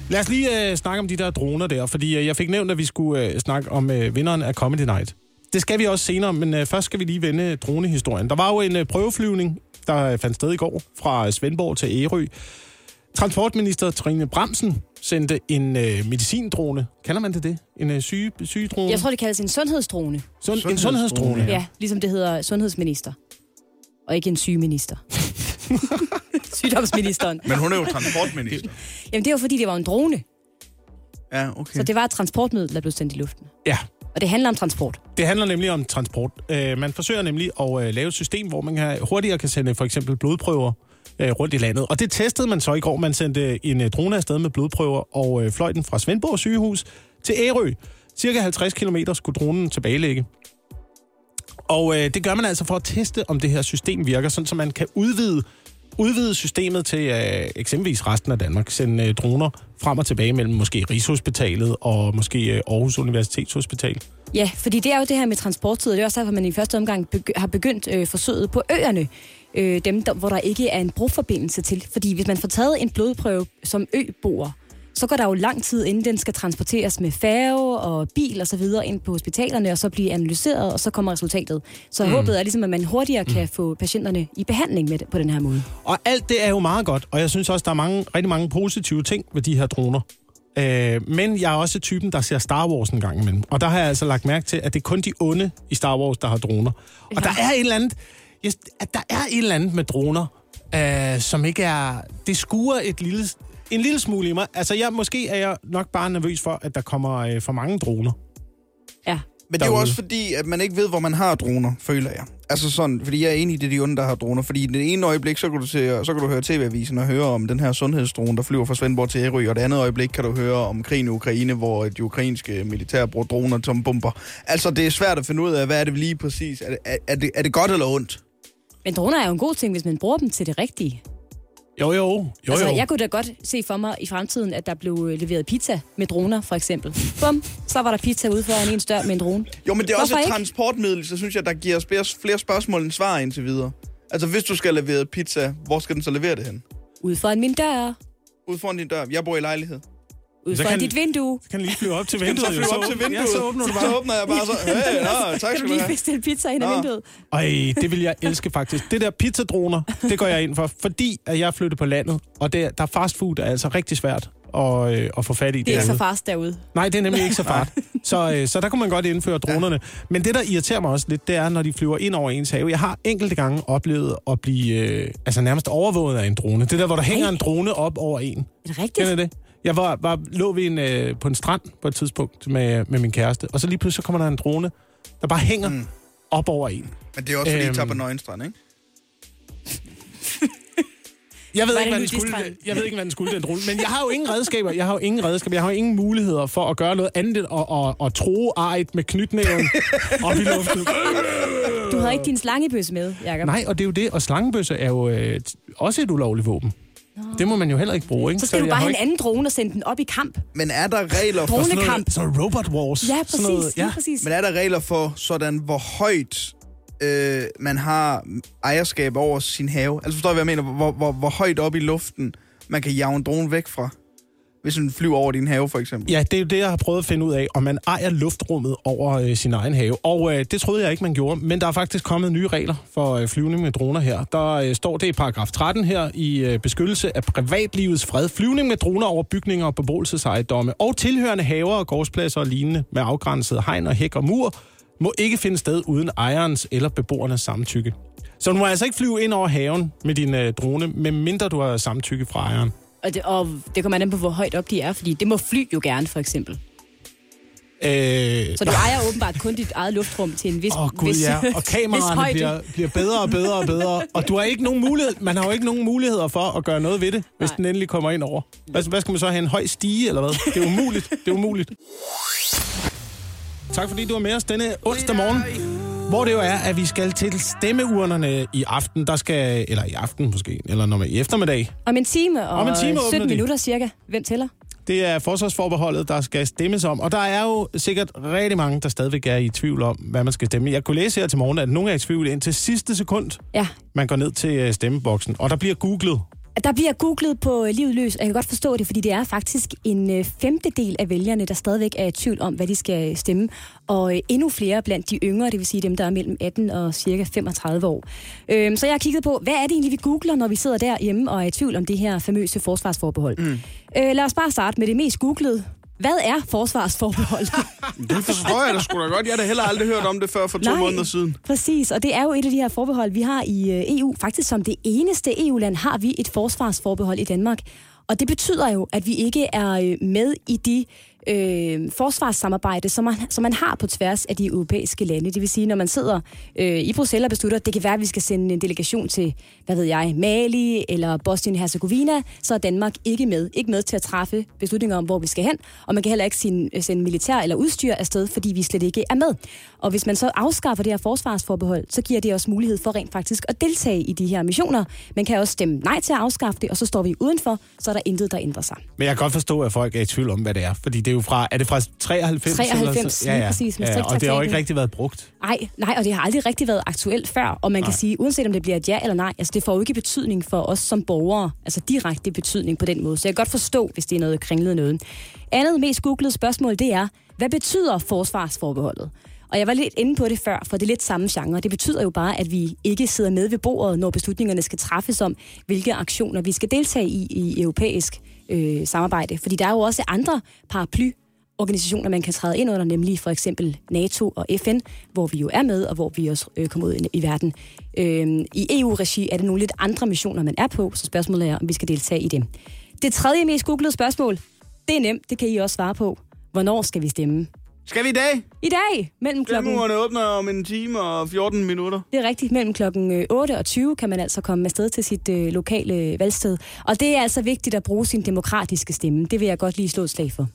Lad os lige øh, snakke om de der droner der, fordi øh, jeg fik nævnt, at vi skulle øh, snakke om øh, vinderen af Comedy Night. Det skal vi også senere, men øh, først skal vi lige vende dronehistorien. Der var jo en øh, prøveflyvning, der øh, fandt sted i går fra Svendborg til Ærø. Transportminister Trine Bremsen sendte en øh, medicindrone. Kalder man det det? En øh, syge, sygedrone? Jeg tror, det kaldes en sundhedsdrone. Sund, en Sundhedsdrone, sundhedsdrone. ja. Ja, ligesom det hedder sundhedsminister. Og ikke en sygeminister. Sygdomsministeren. Men hun er jo transportminister. Jamen, det var fordi, det var en drone. Ja, okay. Så det var et transportmiddel, der blev sendt i luften. Ja, og det handler om transport. Det handler nemlig om transport. Øh, man forsøger nemlig at øh, lave et system, hvor man kan, hurtigere kan sende for eksempel blodprøver øh, rundt i landet. Og det testede man så i går. Man sendte en øh, drone afsted med blodprøver og øh, fløj den fra Svendborg sygehus til Ærø. Cirka 50 km skulle dronen tilbagelægge. Og øh, det gør man altså for at teste, om det her system virker, sådan så man kan udvide, udvide systemet til øh, eksempelvis resten af Danmark. Sende øh, droner frem og tilbage mellem måske Rigshospitalet og måske øh, Aarhus Universitetshospital. Ja, fordi det er jo det her med transporttid, og det er også derfor, man i første omgang begy- har begyndt øh, forsøget på øerne. Øh, dem, der, hvor der ikke er en broforbindelse til. Fordi hvis man får taget en blodprøve som øboer, så går der jo lang tid, inden den skal transporteres med færge og bil og så videre ind på hospitalerne, og så blive analyseret, og så kommer resultatet. Så mm. håbet er ligesom, at man hurtigere kan få patienterne i behandling med det, på den her måde. Og alt det er jo meget godt, og jeg synes også, der er mange, rigtig mange positive ting ved de her droner. Øh, men jeg er også typen, der ser Star Wars en gang imellem. Og der har jeg altså lagt mærke til, at det er kun de onde i Star Wars, der har droner. Og der er et eller andet, at der er et eller andet med droner, øh, som ikke er... Det skuer et lille, en lille smule i mig. Altså, jeg, måske er jeg nok bare nervøs for, at der kommer øh, for mange droner. Ja. Men det er jo også fordi, at man ikke ved, hvor man har droner, føler jeg. Altså sådan, fordi jeg er enig i det, er de onde, der har droner. Fordi i det ene øjeblik, så kan du, se, så kan du høre TV-avisen og høre om den her sundhedsdrone, der flyver fra Svendborg til Ærø. Og det andet øjeblik kan du høre om krigen i Ukraine, hvor de ukrainske militær bruger droner som bomber. Altså, det er svært at finde ud af, hvad er det lige præcis? Er det, er, er det, er det godt eller ondt? Men droner er jo en god ting, hvis man bruger dem til det rigtige. Jo, jo. jo, jo. Altså, jeg kunne da godt se for mig i fremtiden, at der blev øh, leveret pizza med droner, for eksempel. Bum, så var der pizza ude foran en dør med en drone. Jo, men det er også Hvorfor et ikke? transportmiddel, så synes jeg, der giver os flere, flere spørgsmål end svar indtil videre. Altså, hvis du skal levere pizza, hvor skal den så levere det hen? Ude foran min dør, Ude foran din dør. Jeg bor i lejlighed. Så foran kan- dit vindue. Så kan lige flyve op til Så vinduet. flyver op til vinduet. Ja, så åbner du bare. Så åbner jeg bare så. Hey, nå, tak Kan skal du du lige have. bestille pizza ind ad Nå. vinduet? Ej, det vil jeg elske faktisk. Det der pizzadroner, det går jeg ind for, fordi at jeg er flyttet på landet, og der, der fastfood er altså rigtig svært at, øh, at få fat i. Det er ikke så fast derude. Nej, det er nemlig ikke så fart. Så, øh, så der kunne man godt indføre dronerne. Men det, der irriterer mig også lidt, det er, når de flyver ind over ens have. Jeg har enkelte gange oplevet at blive øh, altså nærmest overvåget af en drone. Det der, hvor der hænger Ej. en drone op over en. Er det rigtigt? Kender det? Jeg var, var, lå ved en, øh, på en strand på et tidspunkt med, med min kæreste, og så lige pludselig så kommer der en drone, der bare hænger mm. op over en. Men det er også, fordi I Øhm. tager på Nøgenstrand, ikke? Jeg ved, ikke, hvad en den skulle, jeg ved ikke, hvad den skulle, den drone. Men jeg har jo ingen redskaber. Jeg har jo ingen redskaber. Jeg har jo ingen muligheder for at gøre noget andet end at, at, at tro ejet med knytnæven op i luften. Du havde ikke din slangebøsse med, Jacob. Nej, og det er jo det. Og slangebøsse er jo øh, også et ulovligt våben. Det må man jo heller ikke bruge, ikke? Så skal du jeg bare have en ikke- anden drone og sende den op i kamp. Men er der regler for... Sådan noget, så robot wars. Ja, præcis. Sådan noget, ja. præcis. Men er der regler for sådan, hvor højt øh, man har ejerskab over sin have? Altså forstår I, hvad jeg mener? Hvor, hvor, hvor højt op i luften man kan jage en drone væk fra? Hvis den flyver over din have, for eksempel. Ja, det er jo det, jeg har prøvet at finde ud af, om man ejer luftrummet over øh, sin egen have. Og øh, det troede jeg ikke, man gjorde, men der er faktisk kommet nye regler for øh, flyvning med droner her. Der øh, står det i paragraf 13 her i øh, beskyttelse af privatlivets fred. Flyvning med droner over bygninger og beboelsesejendomme og tilhørende haver og gårdspladser og lignende med afgrænset hegn og hæk og mur må ikke finde sted uden ejerens eller beboernes samtykke. Så du må altså ikke flyve ind over haven med din øh, drone, medmindre du har samtykke fra ejeren. Og det, og det kommer an på, hvor højt op de er, fordi det må fly jo gerne, for eksempel. Øh, Så du ejer åbenbart kun dit eget luftrum til en vis, Åh oh, gud vis, ja, og kameraerne bliver, bliver bedre og bedre og bedre. Og du har ikke nogen mulighed, man har jo ikke nogen muligheder for at gøre noget ved det, hvis Nej. den endelig kommer ind over. Hvad, hvad skal man så have, en høj stige eller hvad? Det er umuligt, det er umuligt. Tak fordi du var med os denne onsdag morgen. Hvor det jo er, at vi skal til stemmeurnerne i aften. Der skal, eller i aften måske, eller når man i eftermiddag. Om en time og Om en time åbner 17 de. minutter cirka. Hvem tæller? Det er forsvarsforbeholdet, der skal stemmes om. Og der er jo sikkert rigtig mange, der stadigvæk er i tvivl om, hvad man skal stemme. Jeg kunne læse her til morgen, at nogen er i tvivl indtil sidste sekund. Ja, Man går ned til øh, stemmeboksen, og der bliver googlet. Der bliver googlet på livet løs, og jeg kan godt forstå det, fordi det er faktisk en øh, femtedel af vælgerne, der stadigvæk er i tvivl om, hvad de skal stemme. Og øh, endnu flere blandt de yngre, det vil sige dem, der er mellem 18 og cirka 35 år. Øhm, så jeg har kigget på, hvad er det egentlig, vi googler, når vi sidder derhjemme og er i tvivl om det her famøse forsvarsforbehold. Mm. Øh, lad os bare starte med det mest googlede. Hvad er forsvarsforbehold? Det forstår jeg da sgu da godt. Jeg har da heller aldrig hørt om det før for to Nej. måneder siden. Præcis, og det er jo et af de her forbehold, vi har i øh, EU. Faktisk som det eneste EU-land har vi et forsvarsforbehold i Danmark. Og det betyder jo, at vi ikke er øh, med i de øh, forsvarssamarbejde, som man, som man har på tværs af de europæiske lande. Det vil sige, når man sidder øh, i Bruxelles og beslutter, det kan være, at vi skal sende en delegation til, hvad ved jeg, Mali eller Bosnien-Herzegovina, så er Danmark ikke med. Ikke med til at træffe beslutninger om, hvor vi skal hen, og man kan heller ikke sende, øh, sende militær eller udstyr afsted, fordi vi slet ikke er med. Og hvis man så afskaffer det her forsvarsforbehold, så giver det os mulighed for rent faktisk at deltage i de her missioner. Man kan også stemme nej til at afskaffe det, og så står vi udenfor, så er der intet, der ændrer sig. Men jeg kan godt forstå, at folk er i tvivl om, hvad det er. Fordi det jo fra... Er det fra 93? 93, eller så? lige præcis, ja, og det har jo ikke rigtig været brugt. Nej, nej, og det har aldrig rigtig været aktuelt før. Og man kan Nej. sige, uanset om det bliver et ja eller nej, altså det får jo ikke betydning for os som borgere. Altså direkte betydning på den måde. Så jeg kan godt forstå, hvis det er noget kringlet noget. Andet mest googlede spørgsmål, det er, hvad betyder forsvarsforbeholdet? Og jeg var lidt inde på det før, for det er lidt samme genre. Det betyder jo bare, at vi ikke sidder med ved bordet, når beslutningerne skal træffes om, hvilke aktioner vi skal deltage i i europæisk øh, samarbejde. Fordi der er jo også andre paraply organisationer, man kan træde ind under, nemlig for eksempel NATO og FN, hvor vi jo er med, og hvor vi også øh, kommer ud i, i verden. Øh, I EU-regi er det nogle lidt andre missioner, man er på, så spørgsmålet er, om vi skal deltage i dem. Det tredje mest googlede spørgsmål, det er nemt, det kan I også svare på. Hvornår skal vi stemme? Skal vi i dag? I dag, mellem klokken... Stemmeurene åbner om en time og 14 minutter. Det er rigtigt. Mellem klokken øh, 8 og 20 kan man altså komme afsted til sit øh, lokale valgsted. Og det er altså vigtigt at bruge sin demokratiske stemme. Det vil jeg godt lige slå et slag for.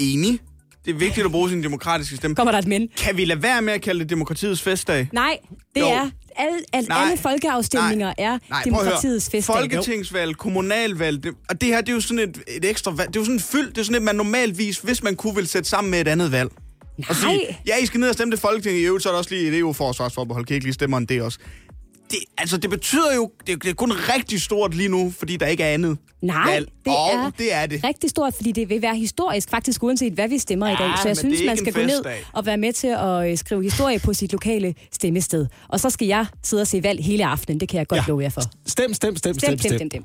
Enig. Det er vigtigt at bruge sin demokratiske stemme. Kommer der et men? Kan vi lade være med at kalde det demokratiets festdag? Nej, det Jo. er alle, alle, Nej. alle folkeafstemninger Nej. er Nej, demokratiets festdag. Folketingsvalg, kommunalvalg, det, og det her, det er jo sådan et, et ekstra valg. Det er jo sådan en fyld, det er sådan et, man normalvis, hvis man kunne, vil sætte sammen med et andet valg. Og sige, Nej. ja, I skal ned og stemme det Folketing. I øvrigt, så er der også lige et EU-forsvarsforbehold. Kan I ikke lige stemme om det også? Det, altså, det betyder jo, det, er- det er kun rigtig stort lige nu, fordi der ikke er andet Nej, valg. det Og er det er det. rigtig stort, fordi det vil være historisk faktisk, uanset hvad vi stemmer i dag. Ja, Så jeg synes, man skal gå ned og være med til at øh, skrive historie på sit lokale stemmested. Og så skal jeg sidde og se valg hele aftenen. Det kan jeg godt Ja. ja. love jer for. Stem, stem, stem, Stem, stem, stem, stem.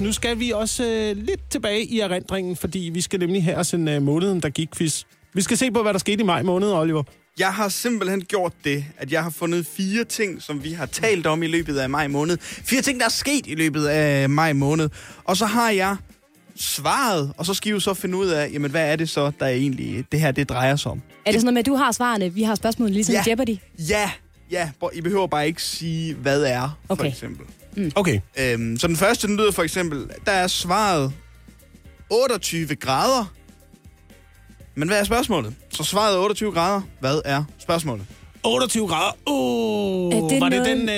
Nu skal vi også øh, lidt tilbage i erindringen, fordi vi skal nemlig have os en øh, måneden, der gik quiz. Vi skal se på, hvad der skete i maj måned, Oliver. Jeg har simpelthen gjort det, at jeg har fundet fire ting, som vi har talt om i løbet af maj måned. Fire ting, der er sket i løbet af maj måned. Og så har jeg svaret, og så skal I jo så finde ud af, jamen, hvad er det så, der egentlig det her det drejer sig om. Er det sådan noget med, at du har svarene, vi har spørgsmålene ligesom Ja. Jeopardy? Ja, ja, I behøver bare ikke sige, hvad er, for Okay. eksempel. Okay. Øhm, så den første, den lyder for eksempel, der er svaret 28 grader. Men hvad er spørgsmålet? Så svaret er 28 grader. Hvad er spørgsmålet? 28 grader. Oh, Er det var, det noget- den,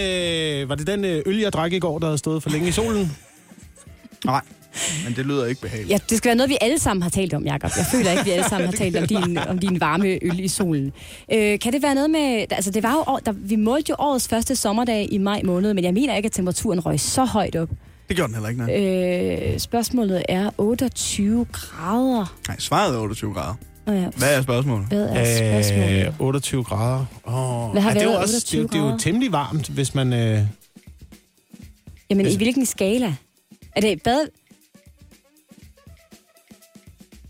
øh, var det den øh, øl, jeg drak i går, der havde stået for længe i solen? Nej, men det lyder ikke behageligt. Ja, det skal være noget, vi alle sammen har talt om, Jacob. Jeg føler ikke, vi alle sammen har talt om din, om din varme øl i solen. Øh, kan det være noget med... Altså, det var jo, år- der, vi målte jo årets første sommerdag i maj måned, men jeg mener ikke, at temperaturen røg så højt op. Det gjorde den heller ikke, nej. Øh, spørgsmålet er 28 grader. Nej, svaret er 28 grader. Ja, Hvad er spørgsmålet? hvad er spørgsmålet? Øh, 28 grader. Oh. Hvad har det er jo også, 28 det, er jo- det er jo temmelig varmt, hvis man... Øh, Jamen, altså- i hvilken skala? Er det bad...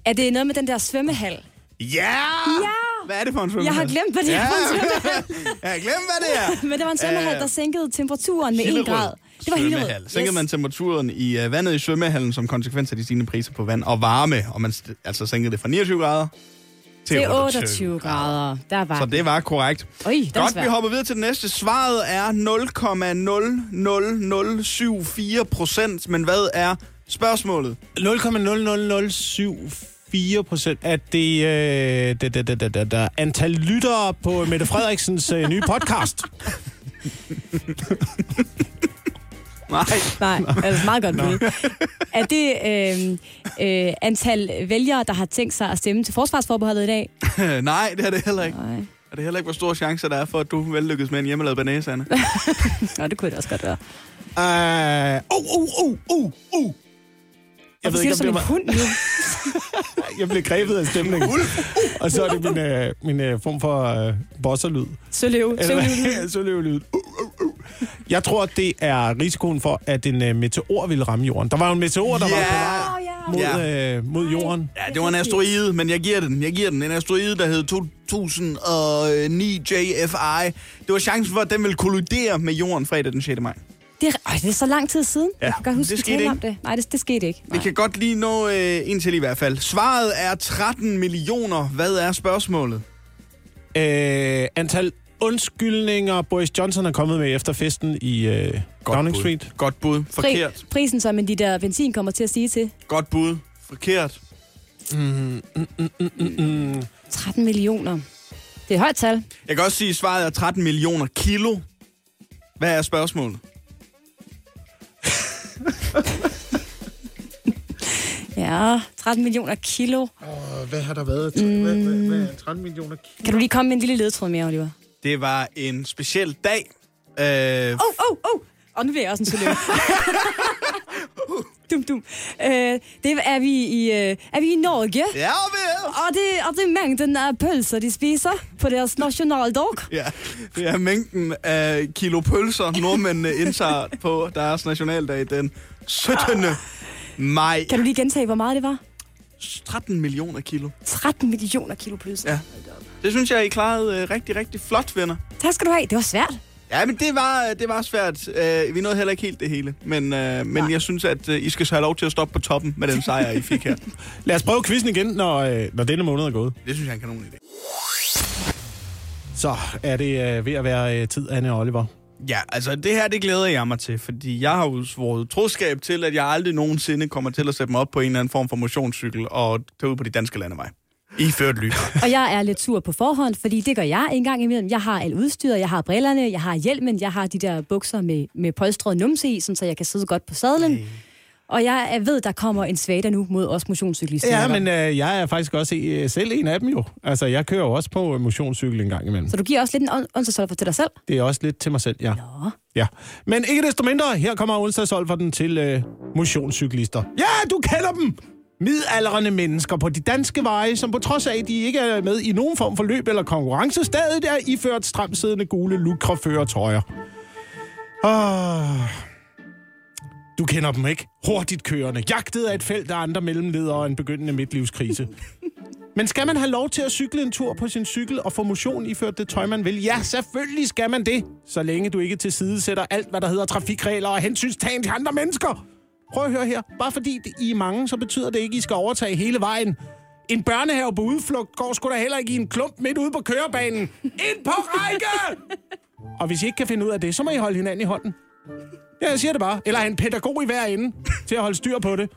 Er det noget med den der svømmehal? Ja! Ja! Hvad er det for en svømmehal? Jeg har glemt, hvad det er ja. for en svømmehal. Jeg har glemt, hvad det er. Men det var en svømmehal, Øh, der sænkede temperaturen med 1 Hillerød grad. Det var Hillerød. svømmehal. Sænkede man temperaturen i uh, vandet i svømmehallen som konsekvens af de stigende priser på vand og varme, og man altså sænkede det fra 29 grader til Det er 28 grader. Der var Så det var korrekt. Øj, det var Godt, vi hopper videre til det næste. Svaret er 0,00074 procent, men hvad er spørgsmålet? 0,00074 procent af det, øh, det, det, det, det, det, det antal lyttere på Mette Frederiksens øh, nye podcast. Nej. Nej, altså meget godt bud. Er det øh, øh, antal vælgere, der har tænkt sig at stemme til forsvarsforbeholdet i dag? Nej, det er det heller ikke. Nej. Er det heller ikke, hvor store chancer der er for, at du vellykkes med en hjemmelavet banæse, Anne? Nå, det kunne det også godt være. Uh, uh, uh, uh, uh, uh. Jeg ved siger ikke, du om som det en var... hund nu? Jeg blev grebet af stemningen. Og så er det min, øh, min øh, form for øh, bosserlyd. Søløv. Eller Søløv. hvad? Søløvelyd. Uh. Jeg tror, det er risikoen for, at en øh, meteor ville ramme jorden. Der var jo en meteor, der Ja. var på vej mod, øh, mod jorden. Ja, det var en asteroide, men jeg giver den. Jeg giver den. En asteroide, der hed 2009 JFI. Det var chancen for, at den ville kollidere med jorden fredag den 6. maj. Det, er, øj, det er så lang tid siden. Ja, jeg kan godt huske, det vi skete ikke. om det. Nej, det, det skete ikke. Vi Nej. kan godt lige nå øh, en til i hvert fald. Svaret er 13 millioner. Hvad er spørgsmålet? Øh, antal undskyldninger Boris Johnson er kommet med efter festen i øh, Downing bud. Street. Godt bud. Forkert. Pri, prisen, som de der benzin kommer til at sige til. Godt bud. Forkert. 13 millioner. Det er et højt tal. Jeg kan også sige, at svaret er 13 millioner kilo. Hvad er spørgsmålet? Ja, 13 millioner kilo. Og hvad har der været? Mm. Hvad, hvad, hvad er 13 millioner kilo? Kan du lige komme med en lille ledtråd mere, Oliver? Det var en speciel dag. Øh, Åh, åh, åh! Og nu vil jeg også en søløv. dum, dum. Øh, det er vi i, øh, er vi i Norge. ja, vel. Og det, og det er mængden af pølser, de spiser på deres nationaldag. Ja, det er mængden af kilo pølser, nordmændene indtager på deres nationaldag den 17. maj. Kan du lige gentage, hvor meget det var? 13 millioner kilo. 13 millioner kilo pølser. Ja. Det synes jeg, I klarede øh, rigtig, rigtig flot, venner. Tak skal du have. Det var svært. Ja, men det var, det var svært. Uh, vi nåede heller ikke helt det hele. Men, uh, men jeg synes, at uh, I skal så have lov til at stoppe på toppen med den sejr, I fik her. Lad os prøve quizzen igen, når, øh, når denne måned er gået. Det synes jeg er en kanon idé. Så er det øh, ved at være øh, tid, Anne og Oliver. Ja, altså det her, det glæder jeg mig til, fordi jeg har jo svoret troskab til, at jeg aldrig nogensinde kommer til at sætte mig op på en eller anden form for motionscykel og tage ud på de danske landeveje. Iført lys. Og jeg er lidt sur på forhånd, fordi det gør jeg en gang imellem. Jeg har alt udstyret, jeg har brillerne, jeg har hjelmen, jeg har de der bukser med, med polstret numse i, sådan, så jeg kan sidde godt på sadlen. Og jeg er- ved, der kommer en svada nu mod os motionscyklister. Ja, men øh, jeg er faktisk også øh, selv en af dem jo. Altså, jeg kører jo også på øh, motionscykel en gang imellem. Så du giver også lidt en onsdagsolfer til dig selv? Det er også lidt til mig selv, ja. Nå. ja. Men ikke desto mindre, her kommer onsdagsolferten til øh, motionscyklister. Ja, du kender dem! Midaldrende mennesker på de danske veje, som på trods af, at de ikke er med i nogen form for løb eller konkurrence, stadig er iført stramsiddende gule lukreføretøjer. Ah. Du kender dem ikke. Hurtigt kørende, jagtet af et felt af andre mellemledere og en begyndende midtlivskrise. Men skal man have lov til at cykle en tur på sin cykel og få motion iført det tøj, man vil? Ja, selvfølgelig skal man det. Så længe du ikke tilsidesætter alt, hvad der hedder trafikregler og hensynstagen til andre mennesker. Prøv at høre her. Bare fordi det- I er mange, så betyder det ikke, at I skal overtage hele vejen. En børnehave på udflugt går sgu da heller ikke i en klump midt ude på kørebanen. Ind på række! Og hvis I ikke kan finde ud af det, så må I holde hinanden i hånden. Ja, jeg siger det bare. Eller en pædagog i hver ende til at holde styr på det.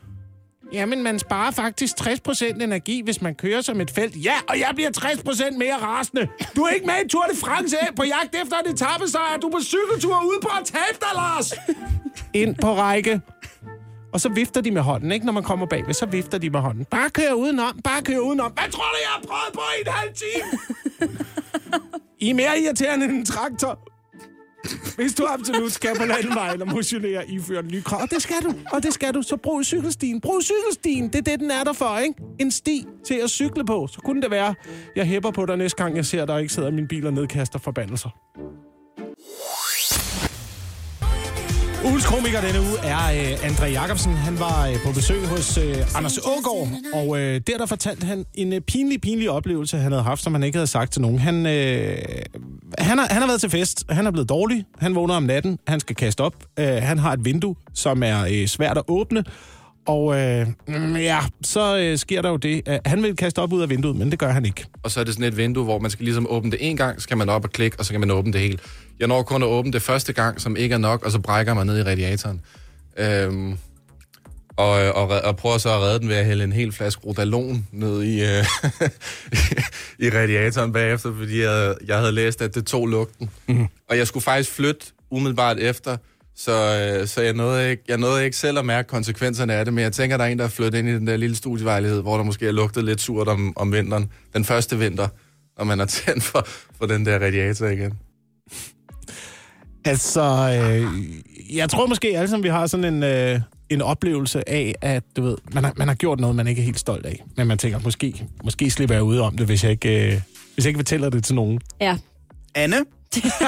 Jamen, man sparer faktisk 60% energi, hvis man kører som et felt. Ja, og jeg bliver 60% mere rasende. Du er ikke med i Tour de France på jagt efter en etappesejr. Du er på cykeltur ude på at tabe dig, Lars. Ind på række. Og så vifter de med hånden, ikke? Når man kommer bagved, så vifter de med hånden. Bare kør udenom, bare kør udenom. Hvad tror du, jeg har prøvet på i en halv time? I er mere irriterende end en traktor. Hvis du absolut skal på landevejen og motionere, en ny krav. Og det skal du, og det skal du. Så brug cykelstien. Brug cykelstien. Det er det, den er der for, ikke? En sti til at cykle på. Så kunne det være, jeg hæpper på dig næste gang, jeg ser dig og ikke sidder i min bil og nedkaster forbandelser. Ugens komiker denne uge er øh, André Jacobsen. Han var øh, på besøg hos øh, Anders Ågaard, og øh, der der fortalte han en øh, pinlig, pinlig oplevelse, han havde haft, som han ikke havde sagt til nogen. Han, øh, han, har, han har været til fest, han er blevet dårlig, han vågner om natten, han skal kaste op, øh, han har et vindue, som er øh, svært at åbne, og øh, ja, så øh, sker der jo det, at han vil kaste op ud af vinduet, men det gør han ikke. Og så er det sådan et vindue, hvor man skal ligesom åbne det en gang, så kan man op og klikke, og så kan man åbne det helt. Jeg når kun at åbne det første gang, som ikke er nok, og så brækker man ned i radiatoren. Øhm, og, og, og prøver så at redde den ved at hælde en hel flaske Rodalon ned i, øh, i radiatoren bagefter, fordi jeg, jeg havde læst, at det tog lugten. Mm. Og jeg skulle faktisk flytte umiddelbart efter, så, øh, så jeg, nåede ikke, jeg nåede ikke selv at mærke konsekvenserne af det, men jeg tænker, der er en, der er flyttet ind i den der lille studievejlighed, hvor der måske er lugtet lidt surt om, om vinteren. Den første vinter, når man er tændt for, for den der radiator igen. Altså, øh, jeg tror måske alle sammen, vi har sådan en, øh, en oplevelse af, at du ved, man har, man har gjort noget, man ikke er helt stolt af. Men man tænker, måske, måske slipper jeg ud om det, hvis jeg ikke, øh, hvis jeg ikke fortæller det til nogen. Ja. Anne?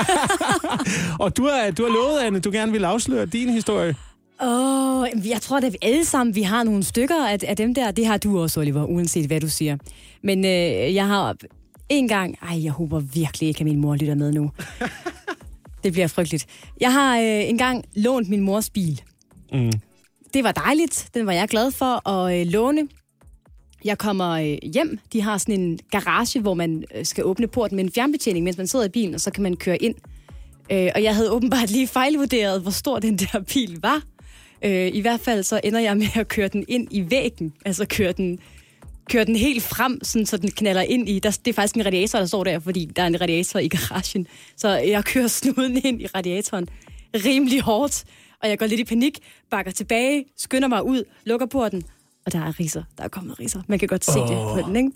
Og du har, du har lovet, Anne, du gerne vil afsløre din historie. Åh, oh, jeg tror, at vi alle sammen vi har nogle stykker af, af dem der. Det har du også, Oliver, uanset hvad du siger. Men øh, jeg har en gang... Ej, jeg håber virkelig ikke, at min mor lytter med nu. Det bliver frygteligt. Jeg har øh, engang lånt min mors bil. Mm. Det var dejligt. Den var jeg glad for at øh, låne. Jeg kommer øh, hjem. De har sådan en garage, hvor man øh, skal åbne porten med en fjernbetjening, mens man sidder i bilen, og så kan man køre ind. Øh, og jeg havde åbenbart lige fejlvurderet, hvor stor den der bil var. Øh, I hvert fald så ender jeg med at køre den ind i væggen. Altså køre den, køre den helt frem, sådan, så den knaller ind i... Der, det er faktisk en radiator, der står der, fordi der er en radiator i garagen. Så jeg kører snuden ind i radiatoren rimelig hårdt, og jeg går lidt i panik, bakker tilbage, skynder mig ud, lukker porten, og der er riser. Der er kommet riser. Man kan godt se oh. det på den, ikke?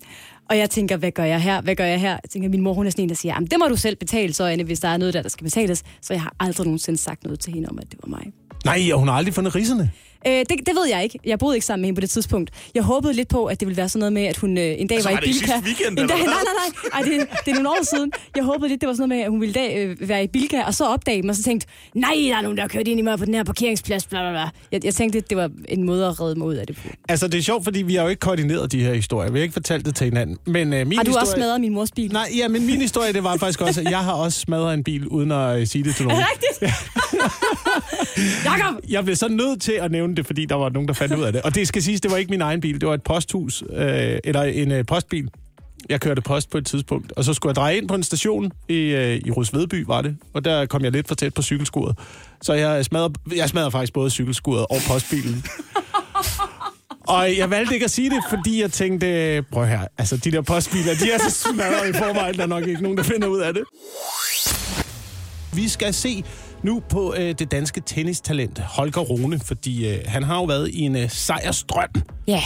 Og jeg tænker, hvad gør jeg her? Hvad gør jeg her? Jeg tænker, min mor hun er sådan en, der siger, jamen det må du selv betale, så Anne, hvis der er noget der, der skal betales. Så jeg har aldrig nogensinde sagt noget til hende om, at det var mig. Nej, og hun har aldrig fundet riserne. Øh, det, det ved jeg ikke. Jeg boede ikke sammen med hende på det tidspunkt. Jeg håbede lidt på, at det ville være sådan noget med, at hun øh, en dag Altså, var i Bilka. weekend, en dag, nej, nej, nej. Ej, det, det er nogle år siden. Jeg håbede lidt, det var sådan noget med, at hun ville dag, øh, være i Bilka, og så opdage mig, og så tænkte, nej, der er nogen, der har kørt ind i mig på den her parkeringsplads, bla, bla, bla. Jeg, jeg tænkte, det var en måde at redde mig ud af det på. Altså, det er sjovt, fordi vi har jo ikke koordineret de her historier. Vi har ikke fortalt det til hinanden. Men, øh, min Har du historie... også smadret min mors bil? Nej, ja, men min historie, det var faktisk også, at jeg har også smadret en bil, uden at øh, sige det til nogen. Er det rigtigt? Jakob! Jeg blev så nødt til at nævne det, fordi der var nogen, der fandt ud af det. Og det skal siges, det var ikke min egen bil. Det var et posthus, øh, eller en øh, postbil. Jeg kørte post på et tidspunkt, og så skulle jeg dreje ind på en station i, øh, i Rusvedby, var det. Og der kom jeg lidt for tæt på cykelskuret. Så jeg smadrede, jeg smadrede faktisk både cykelskuret og postbilen. Og jeg valgte ikke at sige det, fordi jeg tænkte, prøv her, altså de der postbiler, de er så smadret i forvejen, der er nok ikke nogen, der finder ud af det. Vi skal se nu på øh, det danske tennistalent, Holger Rune, fordi øh, han har jo været i en øh, sejrstrøm. Ja,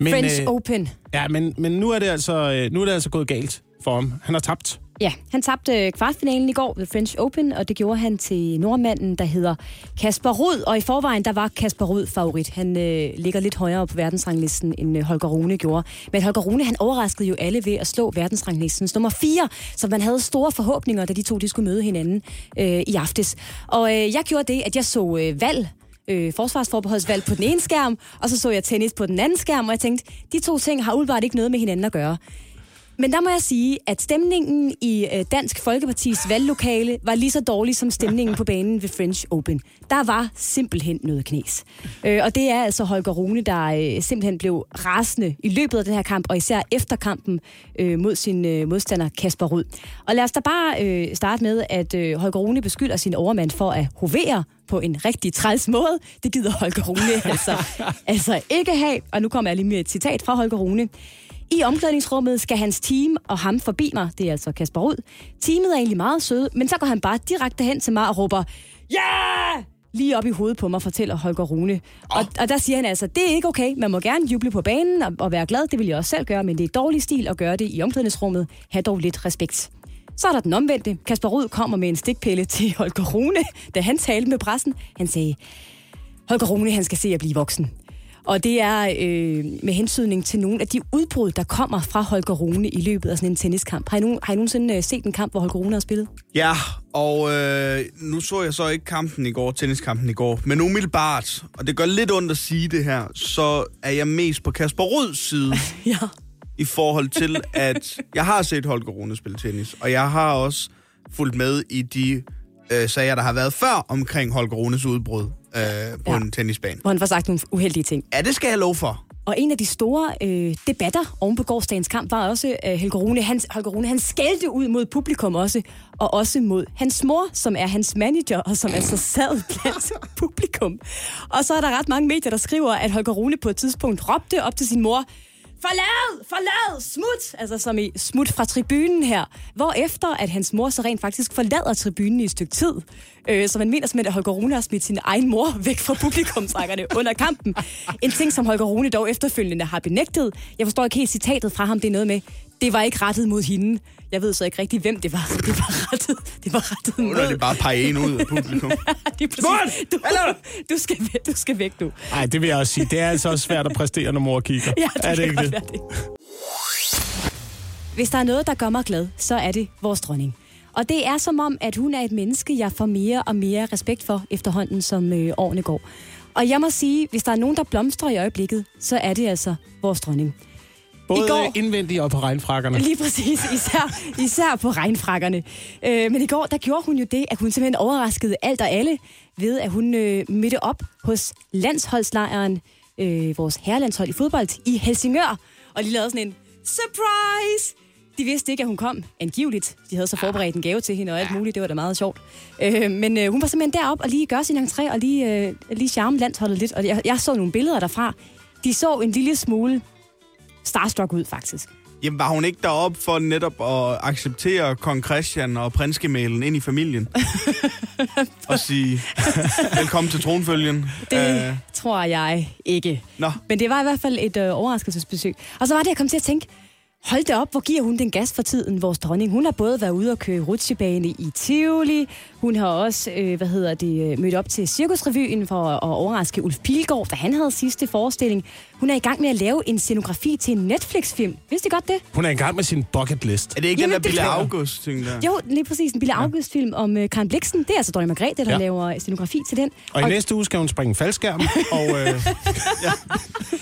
Men, French øh, Open. Ja, men, men nu, er det altså, øh, nu er det altså gået galt for ham. Han har tabt. Ja, han tabte øh, kvartfinalen i går ved French Open, og det gjorde han til nordmanden, der hedder Kasper Rud. Og i forvejen, der var Kasper Rud favorit. Han øh, ligger lidt højere på verdensranglisten, end øh, Holger Rune gjorde. Men Holger Rune, han overraskede jo alle ved at slå verdensranglistens nummer 4, så man havde store forhåbninger, da de to de skulle møde hinanden øh, i aftes. Og øh, jeg gjorde det, at jeg så øh, valg øh, forsvarsforbeholdsvalg på den ene skærm, og så så jeg tennis på den anden skærm, og jeg tænkte, de to ting har udbart ikke noget med hinanden at gøre. Men der må jeg sige, at stemningen i øh, Dansk Folkepartis valglokale var lige så dårlig som stemningen på banen ved French Open. Der var simpelthen noget knas. Øh, og det er altså Holger Rune, der øh, simpelthen blev rasende i løbet af den her kamp, og især efter kampen øh, mod sin øh, modstander Kasper Rud. Og lad os da bare øh, starte med, at øh, Holger Rune beskylder sin overmand for at hovere på en rigtig træls måde. Det gider Holger Rune altså, altså ikke have. Og nu kommer jeg lige med et citat fra Holger Rune. I omklædningsrummet skal hans team og ham forbi mig. Det er altså Kasper Rud. Teamet er egentlig meget søde, men så går han bare direkte hen til mig og råber, ja! Lige op i hovedet på mig, fortæller Holger Rune. Og, og der siger han altså, det er ikke okay. Man må gerne juble på banen og, og være glad. Det vil jeg også selv gøre, men det er dårlig stil at gøre det i omklædningsrummet. Ha' dog lidt respekt. Så er der den omvendte. Kasper Rud kommer med en stikpille til Holger Rune, da han talte med pressen. Han sagde, Holger Rune, han skal se at blive voksen. Og det er øh, med hensydning til nogle af de udbrud, der kommer fra Holger Rune i løbet af sådan en tenniskamp. Har I, nogen, har I nogensinde øh, set en kamp, hvor Holger Rune har spillet? Ja, og øh, nu så jeg så ikke kampen i går, tenniskampen i går, men umiddelbart, og det gør lidt ondt at sige det her, så er jeg mest på Kasper Røds side Ja. i forhold til, at jeg har set Holger Rune spille tennis, og jeg har også fulgt med i de øh, sager, der har været før omkring Holger Runes udbrud øh, på Ja. en tennisbane. Hvor han får sagt nogle uheldige ting. Ja, det skal jeg love for. Og en af de store øh, debatter oven på gårdsdagens kamp var også øh, Helge Rune. Han, Holger Rune, han skældte ud mod publikum også, og også mod hans mor, som er hans manager, og som altså sad blandt publikum. Og så er der ret mange medier, der skriver, at Holger Rune på et tidspunkt råbte op til sin mor, Forlad! Forlad! Smut! Altså som i smut fra tribunen her. Hvor efter at hans mor så rent faktisk forlader tribunen i et stykke tid. Øh, så man mener simpelthen, at Holger Rune har smidt sin egen mor væk fra publikumsrækkerne under kampen. En ting, som Holger Rune dog efterfølgende har benægtet. Jeg forstår ikke helt citatet fra ham. Det er noget med, det var ikke rettet mod hende. Jeg ved så ikke rigtig, hvem det var. Det var rettet, det var rettet Nu er det mod... bare pege en ud af publikum. Det. Du, du, skal, væk- du skal væk nu. Nej, det vil jeg også sige. Det er altså også svært at præstere, når mor kigger. Ja, det, er det kan ikke godt det? være det. Hvis der er noget, der gør mig glad, så er det vores dronning. Og det er som om, at hun er et menneske, jeg får mere og mere respekt for efterhånden, som øh, årene går. Og jeg må sige, hvis der er nogen, der blomstrer i øjeblikket, så er det altså vores dronning. Både I går- indvendigt og på regnfrakkerne. Lige præcis, især, især på regnfrakkerne. Øh, men i går, der gjorde hun jo det, at hun simpelthen overraskede alt og alle ved, at hun øh, mødte op hos landsholdslejren, øh, vores herrelandshold i fodbold, i Helsingør, og de lavede sådan en surprise! De vidste ikke, at hun kom, angiveligt. De havde så forberedt en gave til hende og alt muligt. Det var da meget sjovt. Øh, men øh, hun var simpelthen derop og lige gøre sin entré og lige, øh, lige charme landsholdet lidt. Og jeg, jeg så nogle billeder derfra. De så en lille smule starstruck ud, faktisk. Jamen, var hun ikke deroppe for netop at acceptere kong Christian og prinsgemalen ind i familien? og sige, velkommen til tronfølgen. Det uh, tror jeg ikke. Nå. Men det var i hvert fald et øh, overraskelsesbesøg. Og så var det, jeg kom til at tænke, hold da op, hvor giver hun den gas for tiden, vores dronning. Hun har både været ude og køre rutsjebane i Tivoli, hun har også, øh, hvad hedder det, øh, mødt op til Cirkusrevyen for at overraske Ulf Pilgaard, da han havde sidste forestilling. Hun er i gang med at lave en scenografi til en Netflix-film. Vidste I godt det? Hun er i gang med sin bucket list. er det ikke Jamen, den der det Bille jeg. August ting der? Jo, lige præcis. En Bille August-film om øh, Karen Bliksen. Det er altså Dronning Margrethe, der Ja. ja. laver scenografi til den. Og i næste uge skal hun springe faldskærm, og øh,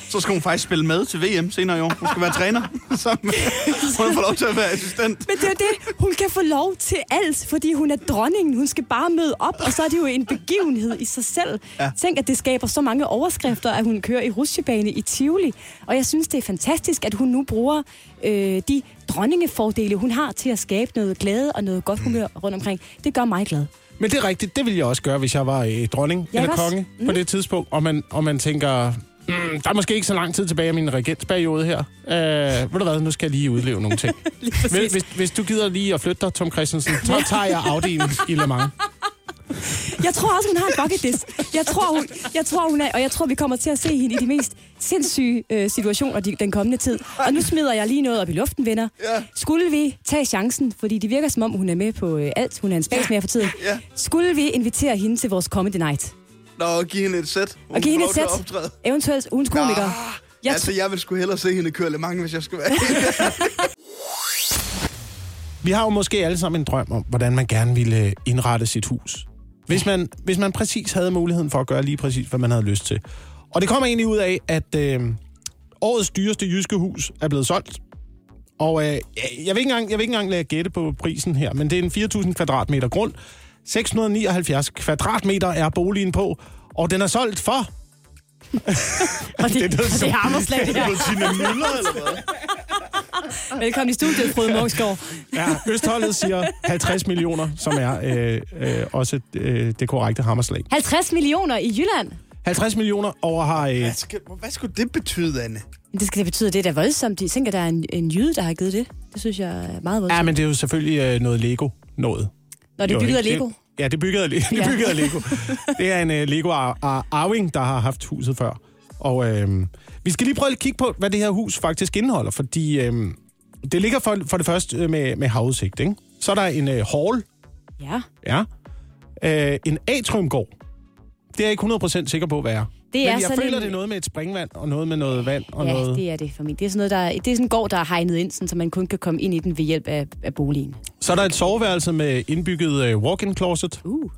Så skal hun faktisk spille med til VM senere i år. Hun skal være træner. Så hun får lov til at være assistent. Men det er jo det. Hun kan få lov til alt, fordi hun er dronningen. Hun skal bare møde op, og så er det jo en begivenhed i sig selv. Ja. Ja. Tænk, at det skaber så mange overskrifter, at hun kører i rutsjebane i Tivoli. Og jeg synes, det er fantastisk, at hun nu bruger øh, de dronningefordele, hun har til at skabe noget glæde og noget godt humør rundt omkring. Det gør mig glad. Men det er rigtigt, det ville jeg også gøre, hvis jeg var øh, dronning Jeg eller konge Mm. på det tidspunkt. Og man, og man tænker, mm, der er måske ikke så lang tid tilbage af min regensperiode her. Øh, ved du hvad, nu skal jeg lige udleve nogle ting. hvis, hvis, hvis du gider lige at flytte dig, Tom Christensen, så tager jeg Audi'en i Le Mans. Jeg tror også, hun har en bucket list. Jeg tror, hun, jeg tror, hun er, og jeg tror, vi kommer til at se hende i de mest sindssyge øh, situationer de, den kommende tid. Og nu smider jeg lige noget op i luften, venner. Ja. Skulle vi tage chancen, fordi det virker som om, hun er med på øh, alt. Hun er en spasmager for tiden. Ja. Skulle vi invitere hende til vores comedy night? Nå, og give hende et sæt. Og give hende et sæt. Eventuelt ugens komiker. Jeg altså, jeg vil sgu hellere se hende køre Le Mans, hvis jeg skal være Vi har jo måske alle sammen en drøm om, hvordan man gerne ville indrette sit hus. Hvis man, hvis man præcis havde muligheden for at gøre lige præcis, hvad man havde lyst til. Og det kommer egentlig ud af, at øh, årets dyreste jyske hus er blevet solgt. Og øh, jeg, vil ikke engang, jeg vil ikke engang lade gætte på prisen her, men det er en 4.000 kvadratmeter grund. 679 kvadratmeter er boligen på, og den er solgt for... og det, det det, er det, det er hammerslag, det her. Tina Møller, eller hvad? Velkommen i studiet, Frode Mongsgaard. Ja, Østholdet siger 50 millioner, som er øh, øh, også øh, det korrekte hammerslag. 50 millioner i Jylland. 50 millioner over har... Øh, Hvad, skal, hvad skulle det betyde, Anne? Det skal det betyde, det er da voldsomt. Jeg tænker, der er en, en jyde, der har givet det. Det synes jeg er meget voldsomt. ja, men det er jo selvfølgelig øh, noget Lego noget. Når det er bygget af? Lego. Det, ja, det er bygget af, det er bygget af Lego. Det er en uh, Lego ar- ar- arving, der har haft huset før. Og øh, vi skal lige prøve at kigge på, hvad det her hus faktisk indeholder, fordi øh, det ligger for, for det første øh, med, med havudsigt, ikke? Så er der en øh, hall, Ja, ja. Øh, en atriumgård. Det er jeg ikke 100% sikker på, hvad er. Det Men er jeg sådan føler, en... det er noget med et springvand, og noget med noget vand, og ja, noget... det er det for mig. Det er sådan noget, der, det er sådan en gård, der er hegnet ind, sådan, så man kun kan komme ind i den ved hjælp af, af boligen. Så er der et soveværelse med indbygget øh, walk-in closet. Uh.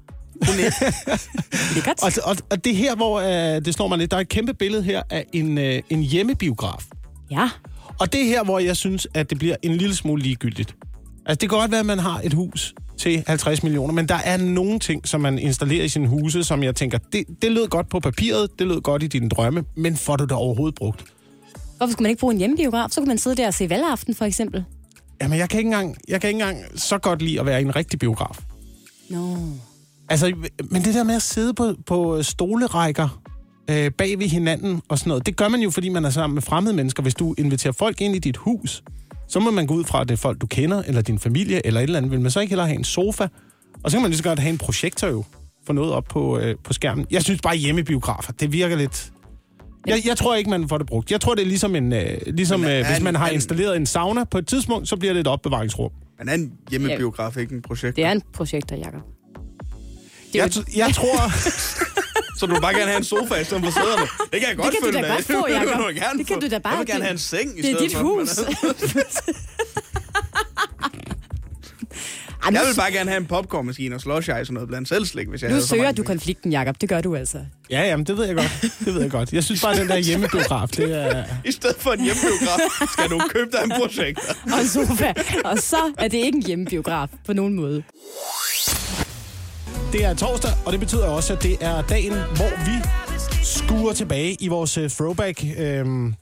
Lækkert. Og, og, og det er her, hvor øh, det slår mig lidt. Der er et kæmpe billede her af en, øh, en hjemmebiograf. Ja, Og det er her, hvor jeg synes, at det bliver en lille smule ligegyldigt. Altså, det kan godt være, at man har et hus til 50 millioner, men der er nogle ting, som man installerer i sine huse, som jeg tænker, det, det lød godt på papiret, det lød godt i dine drømme, men får du det overhovedet brugt? hvorfor skulle man ikke bruge en hjemmebiograf? Så kunne man sidde der og se valgaften, for eksempel. Jamen, jeg kan ikke engang, jeg kan ikke engang så godt lide at være i en rigtig biograf. Nå. Altså, men det der med at sidde på, på stolerækker øh, bag ved hinanden og sådan noget, det gør man jo, fordi man er sammen med fremmede mennesker. Hvis du inviterer folk ind i dit hus, så må man gå ud fra, at det er folk, du kender, eller din familie, eller et eller andet. Vil man så ikke hellere have en sofa? Og så kan man lige så godt have en projektor jo, for noget op på, øh, på skærmen. Jeg synes bare, hjemmebiografer, det virker lidt... Jeg, jeg tror ikke, man får det brugt. Jeg tror, det er ligesom, en, øh, ligesom Men øh, hvis man har er installeret en sauna på et tidspunkt, så bliver det et opbevaringsrum. Men er en hjemmebiograf ikke en projekt? Det er en projekter, Jacob. Jeg, t- jeg tror... Så du vil bare gerne have en sofa i stedet for sæderne? Det kan jeg godt kan du følge da med. godt få, Det Jacob. du gerne Det kan du da bare. Jeg vil gerne Det- have en seng i Det er stedet dit for. hus. Ej, Jeg vil bare gerne have en popcornmaskine og slush ice og noget blandt selv slik, hvis jeg nu søger du konflikten, Jacob. Det gør du altså. Ja, jamen, det ved jeg godt. Det ved jeg godt. Jeg synes bare, at den der hjemmebiograf, det er... I stedet for en hjemmebiograf, skal du købe dig en projekt. Og en sofa. Og så er det ikke en hjemmebiograf på nogen måde. Det er torsdag, og det betyder også, at det er dagen, hvor vi skuer tilbage i vores øh, throwback. Øhm,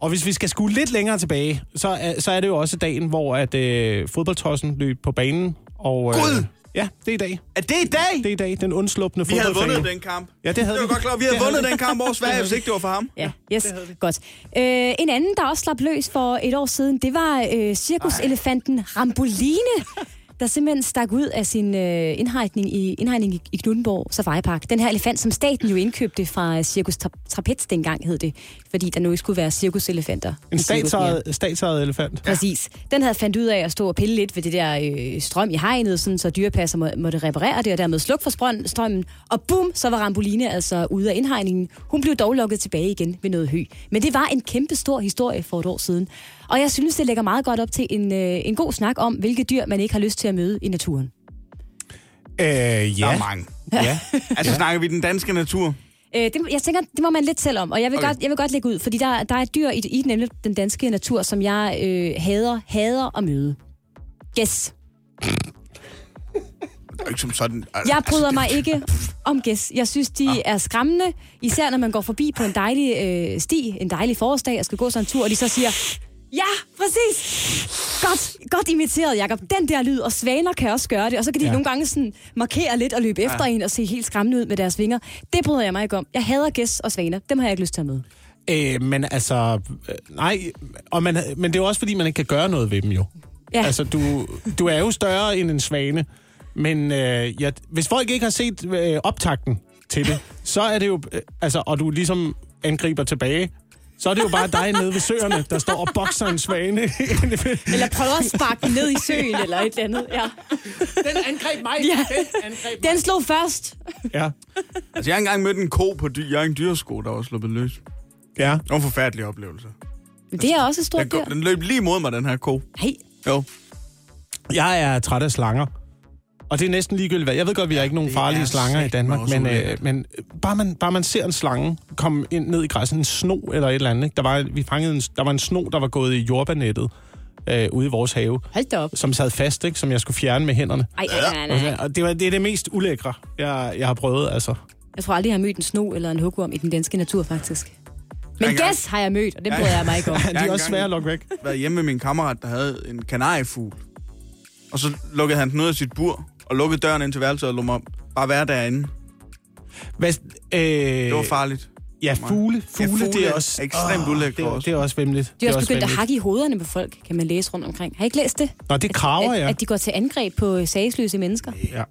og hvis vi skal skue lidt længere tilbage, så er, så er det jo også dagen, hvor at, øh, fodboldtossen løb på banen. Og, øh, Gud! Ja, det er i dag. Er det i dag? Det er i dag, den undslupne Vi havde vundet den kamp. Ja, det havde Det var vi. godt klar. Vi Det havde vundet den kamp over Sverige, hvis ikke det var for ham. Ja, yes, godt. Øh, en anden, der også slap løs for et år siden, det var øh, cirkuselefanten Ramboline, der simpelthen stak ud af sin øh, indhegning i, indhegning i, i Knuttenborg Safari-park. Den her elefant, som staten jo indkøbte fra Cirkus Tra- Trapez dengang hed det, fordi der nu ikke skulle være cirkuselefanter. En statsejet, statsejet elefant. Præcis. Den havde fandt ud af at stå og pille lidt ved det der øh, strøm i hegnet, sådan, så dyrepasser må, måtte reparere det, og dermed slukke for strøm, strømmen. Og bum, så var Ramboline altså ude af indhegningen. Hun blev dog lukket tilbage igen ved noget hø. Men det var en kæmpe stor historie for et år siden. Og jeg synes, det lægger meget godt op til en, øh, en god snak om, hvilke dyr man ikke har lyst til at møde i naturen. Øh, Der ja. er mange. ja. Altså, snakker vi den danske natur? Øh, det, jeg tænker, det må man lidt selv om, og jeg vil, Okay. godt, jeg vil godt lægge ud, fordi der, der er et dyr i, i nemlig den danske natur, som jeg øh, hader, hader at møde. Gæs. Ikke som sådan. Altså, Jeg bryder det- mig ikke om gæs. Jeg synes, de er skræmmende, især når man går forbi på en dejlig øh, sti, en dejlig forårsdag, og skal gå sådan en tur, og de så siger, ja, præcis, godt, godt imiteret, Jacob. Den der lyd, og svaner kan også gøre det, og så kan de Ja. ja. nogle gange sådan markere lidt og løbe ja. efter en og se helt skræmmende ud med deres vinger. Det bryder jeg mig ikke om. Jeg hader gæs og svaner. Dem har jeg ikke lyst til at møde. Øh, men altså, øh, nej, og man, men det er jo også fordi, man ikke kan gøre noget ved dem jo. Ja. Altså, du, du er jo større end en svane, men øh, ja, hvis folk ikke har set øh, optakten til det, så er det jo, øh, altså, og du ligesom angriber tilbage, så er det jo bare dig nede ved søerne, der står og bokser en svane. Eller prøver at sparke den ned i søen, eller et eller andet. Ja. Den angreb mig! Ja. Den angreb Den slog først. Ja. Altså, jeg har engang mødt en ko på dy- Jørgen Dyresko, der var sluppet løs. Det ja. var en forfærdelig oplevelse. Men det er også et stort Den, dyr. den løb lige mod mig, den her ko. Hey, Jo. Jeg er træt af slanger. Og det er næsten ligegyldigt hvad. Jeg ved godt, vi har ikke nogen farlige er slanger i Danmark, men, øh, men bare, man, bare man ser en slange komme ind ned i græsset, en sno eller et eller andet. Ikke? Der, var, vi fangede en, der var en sno, der var gået i jordbanettet øh, ude i vores have, hold da op. som sad fast, ikke? som jeg skulle fjerne med hænderne. Ej, nej, nej, nej. Og det, var, det er det mest ulækre, jeg, jeg har prøvet, altså. Jeg tror aldrig, jeg har mødt en sno eller en hugorm i den danske natur, faktisk. Men engang- gæs har jeg mødt, og det bryder jeg mig ikke om. De er også svære at lukke væk. været hjemme med min kammerat, der havde en kanariefugl. Og så lukkede han den ud af sit bur, og lukkede døren ind til værelset og lå mig bare være derinde. Hvad, øh, Det var farligt. Ja, fugle. Fugle, Ja, fugle det er er også... ekstremt Åh, ulækre det, er- også. Det er også vemmeligt. De er også begyndt at hakke i hovederne på folk, kan man læse rundt omkring. Har I ikke læst det? Nå, det kraver, at, ja. at de går til angreb på sagsløse mennesker. ja.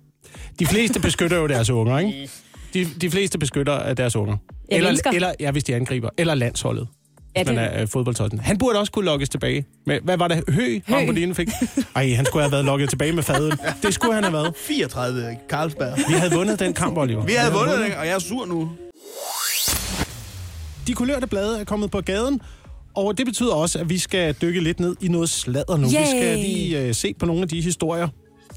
De fleste beskytter jo deres unger, ikke? De, de fleste beskytter af deres unger. Ja, eller, mennesker. eller, ja, hvis de angriber. Eller landsholdet. Ja, hvis man det- er øh, fodboldtossen. Han burde også kunne lokkes tilbage. Med, hvad var det? Hø? Hø. dine fik? Ej, han skulle have været lokket tilbage med faden. Det skulle han have været. 34 Carlsberg. Vi havde vundet den kamp, Oliver. Vi havde vundet den, og jeg er sur nu. De kulørte blade er kommet på gaden, og det betyder også, at vi skal dykke lidt ned i noget sladder nu. Vi Yay! skal lige uh, se på nogle af de historier,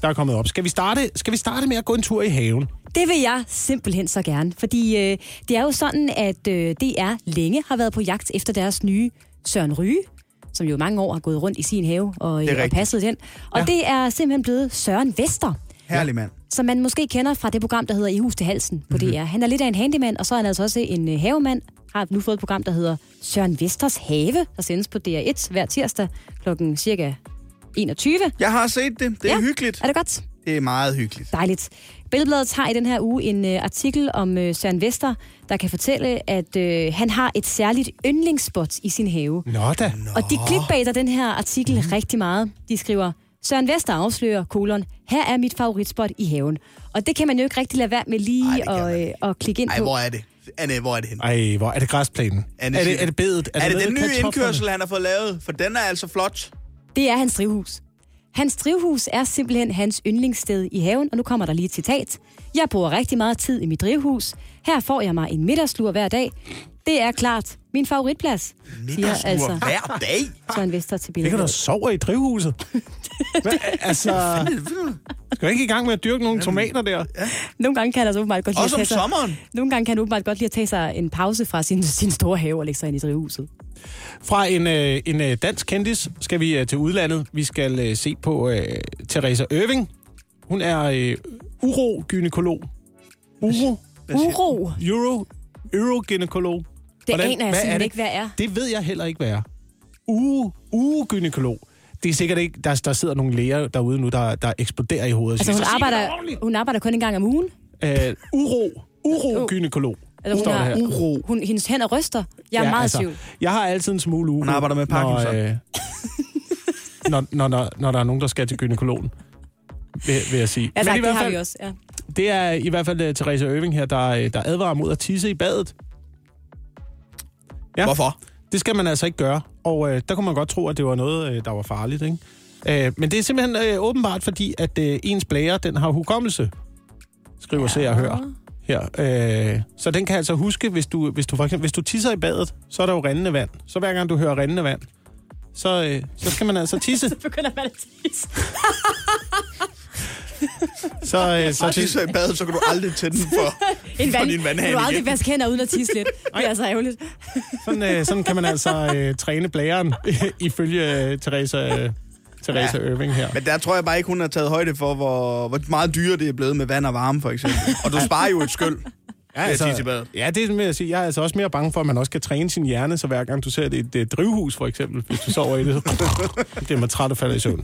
der er kommet op. Skal vi starte, skal vi starte med at gå en tur i haven? Det vil jeg simpelthen så gerne, fordi øh, det er jo sådan, at øh, DR længe har været på jagt efter deres nye Søren Ryge, som jo mange år har gået rundt i sin have og, Det øh, og passet den. Og ja. det er simpelthen blevet Søren Vester, Herlig mand. som man måske kender fra det program, der hedder I hus til halsen på DR. Han er lidt af en handyman, og så er han altså også en øh, havemand. Har nu fået et program, der hedder Søren Vesters Have, der sendes på DR1 hver tirsdag klokken cirka 21. Jeg har set det. Det er Ja. hyggeligt. Er det godt? Det er meget hyggeligt. Dejligt. Billedbladet har i den her uge en øh, artikel om øh, Søren Vester, der kan fortælle, at øh, han har et særligt yndlingsspot i sin have. Nå da. Og de clickbaiter den her artikel mm. rigtig meget. De skriver, Søren Vester afslører, kolon, her er mit favoritspot i haven. Og det kan man jo ikke rigtig lade være med lige Ej, det at, øh, at klikke ind Ej, på. hvor er det? Anne, hvor er det henne? Ej, hvor er det græsplænen? Anne, er, det, er det bedet? Er det nede den nye indkørsel, han har fået lavet? For den er altså flot. Det er hans drivhus. Hans drivhus er simpelthen hans yndlingssted i haven, og nu kommer der lige et citat. Jeg bruger rigtig meget tid i mit drivhus. Her får jeg mig en middagslur hver dag. Det er klart min favoritplads, siger Middagslur altså hver dag. Søren Vester til Ligger du og sover i drivhuset? Hvad, altså, skal du ikke i gang med at dyrke nogle tomater der? Nogle gange kan han altså åbenbart godt lide at Også om tage sig, sommeren. nogle gange kan han åbenbart godt lide at tage sig en pause fra sin, sin store have og lægge sig ind i drivhuset. Fra en, øh, en øh, dansk kendis skal vi øh, til udlandet. Vi skal øh, se på øh, Teresa Irving. Hun er øh, urogynekolog. Uro? Uro, Euro? Eurogynekolog. Det Hvordan- aner jeg er simpelthen det? ikke, hvad er. Det ved jeg heller ikke, hvad er. Uge, ugegynekolog. Det er sikkert ikke, der, der sidder nogle læger derude nu, der, der eksploderer i hovedet. Altså, hun Så sig det arbejder, hun arbejder kun en gang om ugen. Øh, uro. Urogynekolog. Altså, hun, har, her. uro. Hun, hendes hænder ryster. Jeg er ja, meget altså, tvivl. Jeg har altid en smule uro. Hun arbejder med Parkinson. Når, øh, når, når, når, når der er nogen, der skal til gynekologen. Vil, vil jeg sige. Ja, Men tak, i det hvert har fald, vi også. Ja. Det er i hvert fald uh, Teresa Irving her, der, øh, der advarer mod at tisse i badet. Ja. Hvorfor? Det skal man altså ikke gøre. Og uh, der kunne man godt tro, at det var noget, uh, der var farligt. Ikke? Uh, men det er simpelthen uh, åbenbart, fordi at uh, ens blære, den har hukommelse, skriver ja. Se og Hør her. Uh, så den kan altså huske, hvis du, hvis, du for eksempel, hvis du tisser i badet, så er der jo rindende vand. Så hver gang du hører rindende vand, så, uh, så skal man altså tisse. Så begynder man at tisse. Så, uh, så Så tisser i badet, så kan du aldrig tænde den for, En for vand, din du vandhane har aldrig igen. vaske hænder uden at tisse lidt. Det er altså ærgerligt. Sådan, øh, sådan kan man altså øh, træne blæren, ifølge øh, Teresa, øh, Teresa ja. Irving her. Men der tror jeg bare ikke, hun har taget højde for, hvor, hvor meget dyre det er blevet med vand og varme, for eksempel. Og du sparer jo et skyld. Ja, altså, tisse i badet. ja, det vil jeg sige. Jeg er altså også mere bange for, at man også kan træne sin hjerne, så hver gang du ser det i et, et drivhus, for eksempel, hvis du sover i det, så bliver man træt og falder i søvn.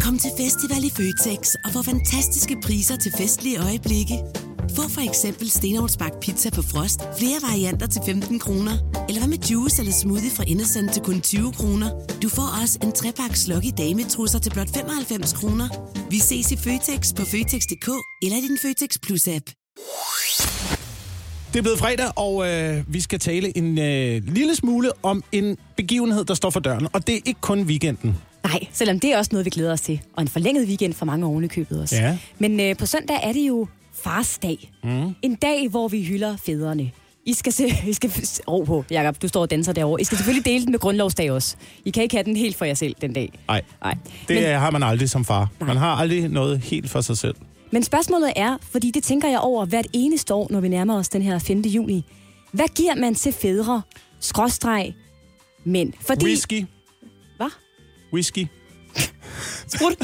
Kom til festival i Føtex og få fantastiske priser til festlige øjeblikke. Få for eksempel Stenovnsbagt pizza på frost, flere varianter til 15 kroner. Eller hvad med juice eller smoothie fra Innocent til kun 20 kroner. Du får også en trepakke slok i dametrusser til blot 95 kroner. Vi ses i Føtex på Føtex.dk eller i din Føtex Plus-app. Det er blevet fredag, og øh, vi skal tale en øh, lille smule om en begivenhed, der står for døren. Og det er ikke kun weekenden. Nej, selvom det er også noget, vi glæder os til. Og en forlænget weekend for mange oven i købet også. Ja. Men øh, på søndag er det jo fars dag. Mm. En dag, hvor vi hylder fædrene. I skal se, I skal ro på, Jacob, du står og danser derovre. I skal selvfølgelig dele den med grundlovsdag også. I kan ikke have den helt for jer selv den dag. Nej, Nej. det Men- har man aldrig som far. Man har aldrig noget helt for sig selv. Men spørgsmålet er, fordi det tænker jeg over hvert eneste år, når vi nærmer os den her 5. juni. Hvad giver man til fædre, skråstreg, mænd? Fordi... Whisky. Whisky. Sprut.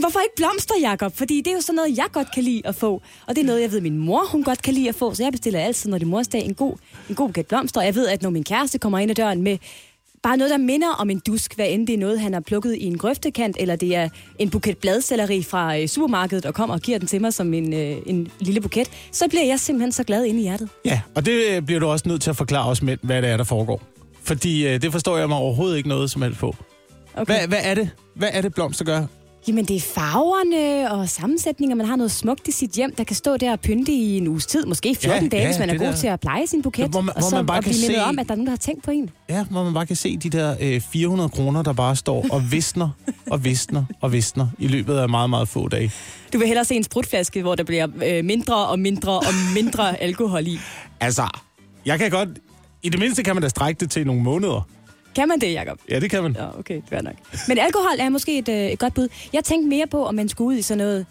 Hvorfor ikke blomster, Jacob? Fordi det er jo sådan noget, jeg godt kan lide at få. Og det er noget, jeg ved, min mor hun godt kan lide at få. Så jeg bestiller altid, når det er morsdag, en god, en god buket blomster. Og jeg ved, at når min kæreste kommer ind ad døren med bare noget, der minder om en dusk, hvad end det er noget, han har plukket i en grøftekant, eller det er en buket bladcelleri fra øh, supermarkedet, og kommer og giver den til mig som en, øh, en lille buket, så bliver jeg simpelthen så glad inde i hjertet. Ja, og det øh, bliver du også nødt til at forklare os mænd, hvad det er, der foregår. Fordi øh, det forstår jeg mig overhovedet ikke noget som helst på. Okay. Hvad, hvad er det? Hvad er det, blomster gør? Jamen, det er farverne og sammensætninger. Man har noget smukt i sit hjem, der kan stå der og pynte i en uges tid, måske 14 Ja, dage, ja, hvis man er god der. til at pleje sin buket. Hvor man- og hvor man bare og blive mindet se- om, at der er nogen, der har tænkt på en. Ja, hvor man bare kan se de der øh, 400 kroner, der bare står og visner og visner og visner i løbet af meget, meget få dage. Du vil hellere se en sprutflaske, hvor der bliver øh, mindre og mindre og mindre alkohol i. Altså, jeg kan godt... I det mindste kan man da strække det til nogle måneder. Kan man det, Jacob? Ja, det kan man. Ja, okay, fair nok. Men alkohol er måske et, øh, et godt bud. Jeg tænkte mere på, om man skulle ud i sådan noget...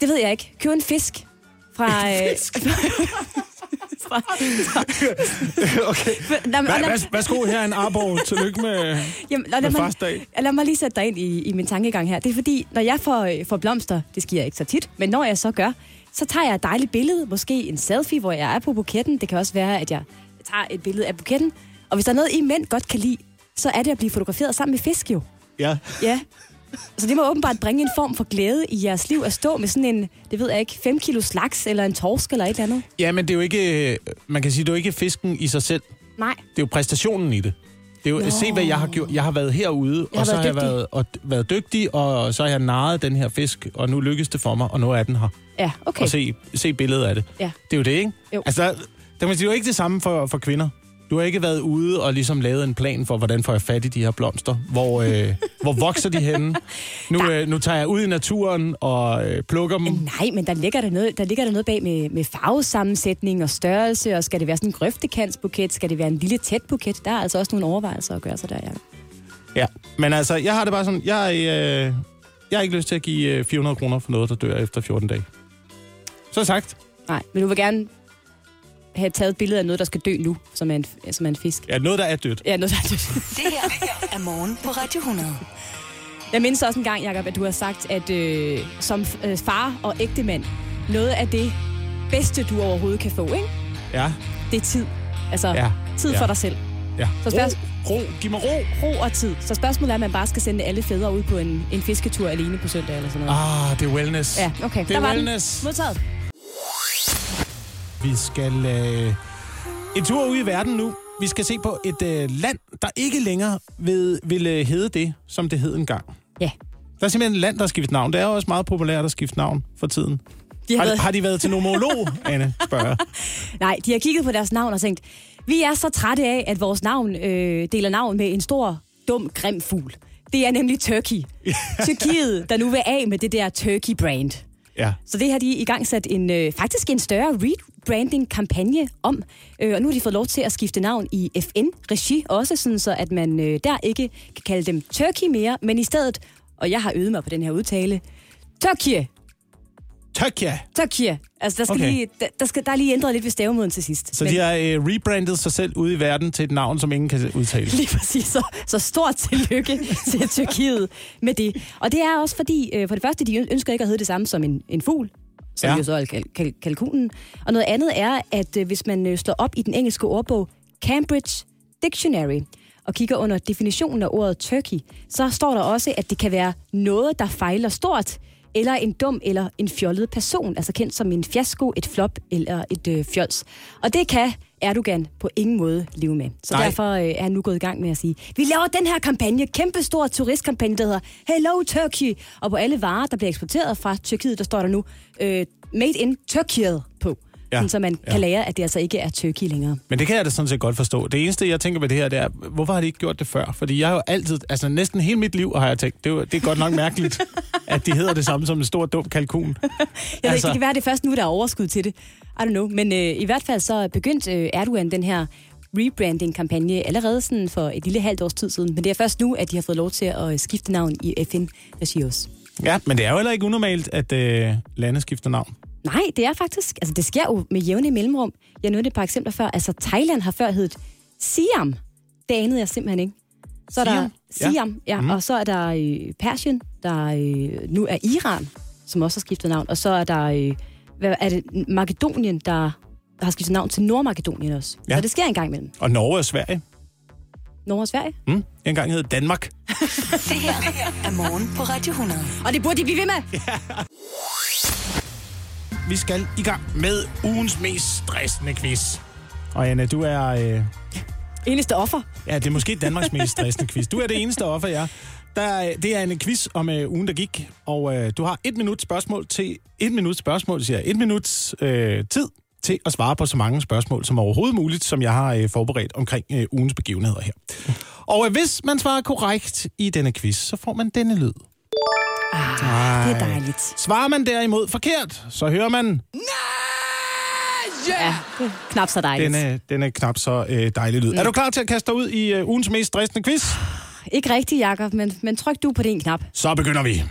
Det ved jeg ikke. Købe en fisk fra... Øh, fra, fra okay. Lad, Hvad, lad, værsgo, her er en arbo. Tillykke med, Jamen, lad, med lad, mig, lad mig lige sætte dig ind i, i min tankegang her. Det er fordi, når jeg får, øh, får blomster, det sker ikke så tit, men når jeg så gør, så tager jeg et dejligt billede, måske en selfie, hvor jeg er på buketten. Det kan også være, at jeg tager et billede af buketten. Og hvis der er noget, I mænd godt kan lide, så er det at blive fotograferet sammen med fisk jo. Ja. Ja. Så det må åbenbart bringe en form for glæde i jeres liv at stå med sådan en, det ved jeg ikke, 5 kilo laks eller en torsk eller et eller andet. ja, men det er jo ikke... Man kan sige, det er jo ikke fisken i sig selv. Nej. Det er jo præstationen i det. Det er jo, Nå. se, hvad jeg har gjort. Jeg har været herude, har og så har jeg været, og, været dygtig, og så har jeg naret den her fisk, og nu lykkes det for mig, og nu er den her. Ja, okay. Og se, se billedet af det. Ja. Det er jo det, ikke? Jo. Altså, der kan man sige, det er jo ikke det samme for, for kvinder. Du har ikke været ude og ligesom lavet en plan for, hvordan får jeg fat i de her blomster. Hvor, øh, hvor vokser de henne? Nu, øh, nu tager jeg ud i naturen og øh, plukker dem. Nej, men der ligger der noget, der ligger der noget bag med, med farvesammensætning og størrelse, og skal det være sådan en grøftekantsbuket, skal det være en lille tæt buket? Der er altså også nogle overvejelser at gøre sig der, ja. Ja, men altså, jeg har det bare sådan, jeg, øh, jeg har ikke lyst til at give øh, 400 kroner for noget, der dør efter 14 dage. Så sagt. Nej, men du vil gerne have taget et billede af noget, der skal dø nu, som er en, som er en fisk. Ja, noget, der er dødt. Ja, noget, der er dødt. Det her er morgen på Radio 100. Jeg mindes også en gang, Jacob, at du har sagt, at øh, som øh, far og ægtemand, noget af det bedste, du overhovedet kan få, ikke? Ja, det er tid. Altså, Ja. tid Ja. for dig selv. ja. Så spørg- ro, ro, giv mig ro. ro og tid. Så spørgsmålet er, om man bare skal sende alle fædre ud på en, en fisketur alene på søndag eller sådan noget. Ah, det er wellness. Ja, okay. Det Der er var wellness. Den. Modtaget. Vi skal øh, en tur ud i verden nu. Vi skal se på et øh, land, der ikke længere vil, vil øh, hedde det, som det hed engang. Ja. Der er simpelthen et land, der har skiftet navn. Det er jo også meget populært at skifte navn for tiden. De har Har, været- har de været til nomolog, Anne, spørger. Nej, de har kigget på deres navn og tænkt, vi er så trætte af, at vores navn øh, deler navn med en stor, dum, grim fugl. Det er nemlig Turkey. Tyrkiet, der nu vil af med det der Turkey-brand. Ja. Så det har de i gang sat en, øh, faktisk en større rebranding-kampagne om. Øh, og nu har de fået lov til at skifte navn i FN-regi også, sådan så at man øh, der ikke kan kalde dem Turkey mere, men i stedet, og jeg har øvet mig på den her udtale, Turkey. Tyrkia. Tyrkia. Altså, der, skal Okay. lige, der, der, skal, der er lige ændret lidt ved stavemåden til sidst. Så de har øh, rebrandet sig selv ude i verden til et navn, som ingen kan udtale. Lige præcis. Så, så stort tillykke til Tyrkiet med det. Og det er også fordi, øh, for det første, de ønsker ikke at hedde det samme som en, en fugl, som Ja. jo så er kal- kal- kalkunen. Og noget andet er, at øh, hvis man øh, slår op i den engelske ordbog Cambridge Dictionary, og kigger under definitionen af ordet turkey, så står der også, at det kan være noget, der fejler stort, eller en dum eller en fjollet person, altså kendt som en fiasko, et flop eller et øh, fjols. Og det kan Erdogan på ingen måde leve med. Så Nej. Derfor øh, er han nu gået i gang med at sige, vi laver den her kampagne, kæmpe stor turistkampagne, der hedder Hello Turkey. Og på alle varer, der bliver eksporteret fra Tyrkiet, der står der nu øh, Made in Turkey på. Ja. Sådan, så man kan Ja. lære, at det altså ikke er Turkey længere. Men det kan jeg da sådan set godt forstå. Det eneste, jeg tænker ved det her, det er, hvorfor har de ikke gjort det før? Fordi jeg har jo altid, altså næsten hele mit liv har jeg tænkt, det er, jo, det er godt nok mærkeligt, at de hedder det samme som en stor, dum kalkun. Jeg altså... ved, det kan være, det først nu, der er overskud til det. I don't know. Men øh, i hvert fald så begyndte øh, Erdogan den her rebranding-kampagne allerede sådan for et lille halvt års tid siden. Men det er først nu, at de har fået lov til at øh, skifte navn i FN-regi også. Ja, men det er jo heller ikke unormalt, at øh, lande skifter navn. Nej, det er faktisk... Altså, det sker jo med jævne mellemrum. Jeg nævnte et par eksempler før. Altså, Thailand har før heddet Siam. Det anede jeg simpelthen ikke. Så er der Siam? Ja. Siam, ja. Mhm. Mm. Og så er der øh, Persien, der øh, nu er Iran, som også har skiftet navn. Og så er der, øh, hvad er det, Makedonien, der har skiftet navn til Nordmakedonien også. Ja. Så det sker engang imellem. Og Norge og Sverige. Norge og Sverige. Mm, en gang hed Danmark. Det her er morgen på Radio 100. Og det burde de blive ved med. Vi skal i gang med ugens mest stressende quiz. Og Anna, du er... Øh, Eneste offer. ja, det er måske Danmarks mest stressende quiz. Du er det eneste offer, ja. Der, er- det er en quiz om øh, ugen, der gik, og øh, du har et minut spørgsmål til et minut spørgsmål, siger jeg. Et minuts øh, tid til at svare på så mange spørgsmål som overhovedet muligt, som jeg har øh, forberedt omkring øh, ugens begivenheder her. Og øh, hvis man svarer korrekt i denne quiz, så får man denne lyd. Ah, det er dejligt. Svarer man derimod forkert, så hører man Ja, det er knap så dejligt. denne, denne knap så øh, dejlige lyd. Er du klar til at kaste dig ud i øh, ugens mest stressende quiz? Ikke rigtigt, Jacob, men, men tryk du på din knap. Så begynder vi.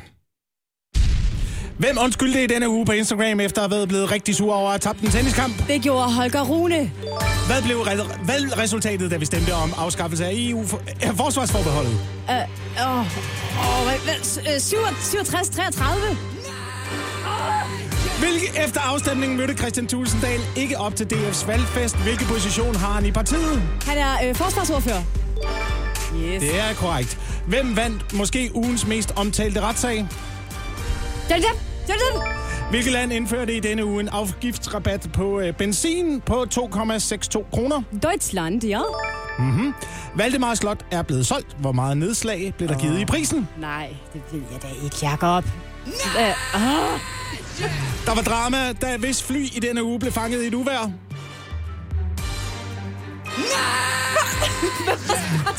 Hvem undskyldte i denne uge på Instagram, efter at have været blevet rigtig sur over at tabt en tenniskamp? Det gjorde Holger Rune. Hvad blev re- valgresultatet, da vi stemte om afskaffelse af EU for, øh? Øh, åh, åh, hvad- hvad- øh, 67, 33. Hvilke, efter afstemningen mødte Christian Tulsendal ikke op til DF's valgfest. Hvilke position har han i partiet? Han er øh, forsvarsordfører. Yes. Det er korrekt. Hvem vandt måske ugens mest omtalte retssag? Hvilket land indførte i denne uge en afgiftsrabat på øh, benzin på 2,62 kroner? Deutschland, ja. Valdemar Slot er blevet solgt. Hvor meget nedslag blev der givet i prisen? Nej, det ved jeg da ikke, Jacob. Øh, ah, Der var drama, da hvis fly i denne uge blev fanget i et uvejr.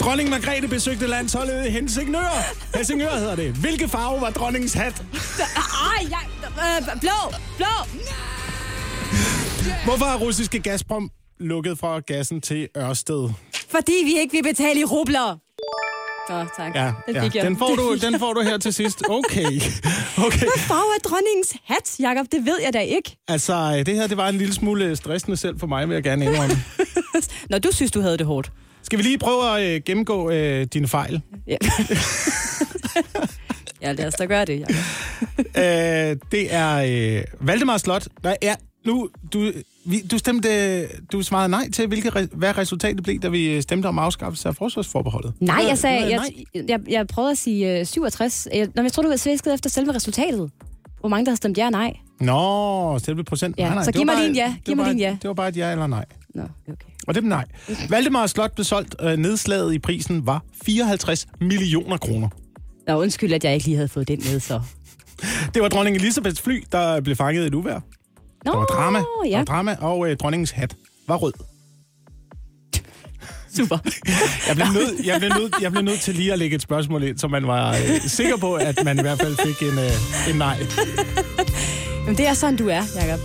Dronning Margrethe besøgte landsholdet i Helsingør. Helsingør hedder det. Hvilke farve var dronningens hat? ej, jeg, øh, blå, blå. Hvorfor er russiske Gazprom lukket fra gassen til Ørsted? Fordi vi ikke vil betale i rubler. Åh, tak. Ja, den ja. fik jeg. Den, får du, den får du her til sidst. Okay. okay. Hvad farve er dronningens hat, Jacob? Det ved jeg da ikke. Altså, øh, det her det var en lille smule stressende selv for mig, vil jeg gerne indrømme. Når du synes, du havde det hårdt. Skal vi lige prøve at øh, gennemgå øh, dine fejl? Ja. ja, lad os da gøre det, Jacob. øh, det er øh, Valdemar Slot. Nej, ja, nu, du, vi, du stemte, du svarede nej til, hvilket, re, hvad resultatet blev, da vi stemte om afskaffelse af forsvarsforbeholdet. Nej, havde- jeg sagde, havde jeg, jeg, jeg prøvede at sige uh, 67. Jeg, når jeg tror, du var svæsket efter selve resultatet. Hvor mange, der har stemt ja nej. Nå, selve procent. Ja, nej, nej, så giv mig bare- din ja. Giv mig et- ja. Det var bare et ja eller nej. Nå, okay. Og det blev nej. Valdemar Slot blev solgt. Øh, nedslaget i prisen var 54 millioner kroner. Nå, undskyld, at jeg ikke lige havde fået den med, så. Det var dronning Elisabeths fly, der blev fanget i et uvejr. Nå, Der var drama, der ja. var drama og øh, dronningens hat var rød. Super. Jeg blev, nødt, jeg, blev nødt, jeg blev nødt til lige at lægge et spørgsmål ind, så man var øh, sikker på, at man i hvert fald fik en, øh, en nej. Jamen, det er sådan, du er, Jacob.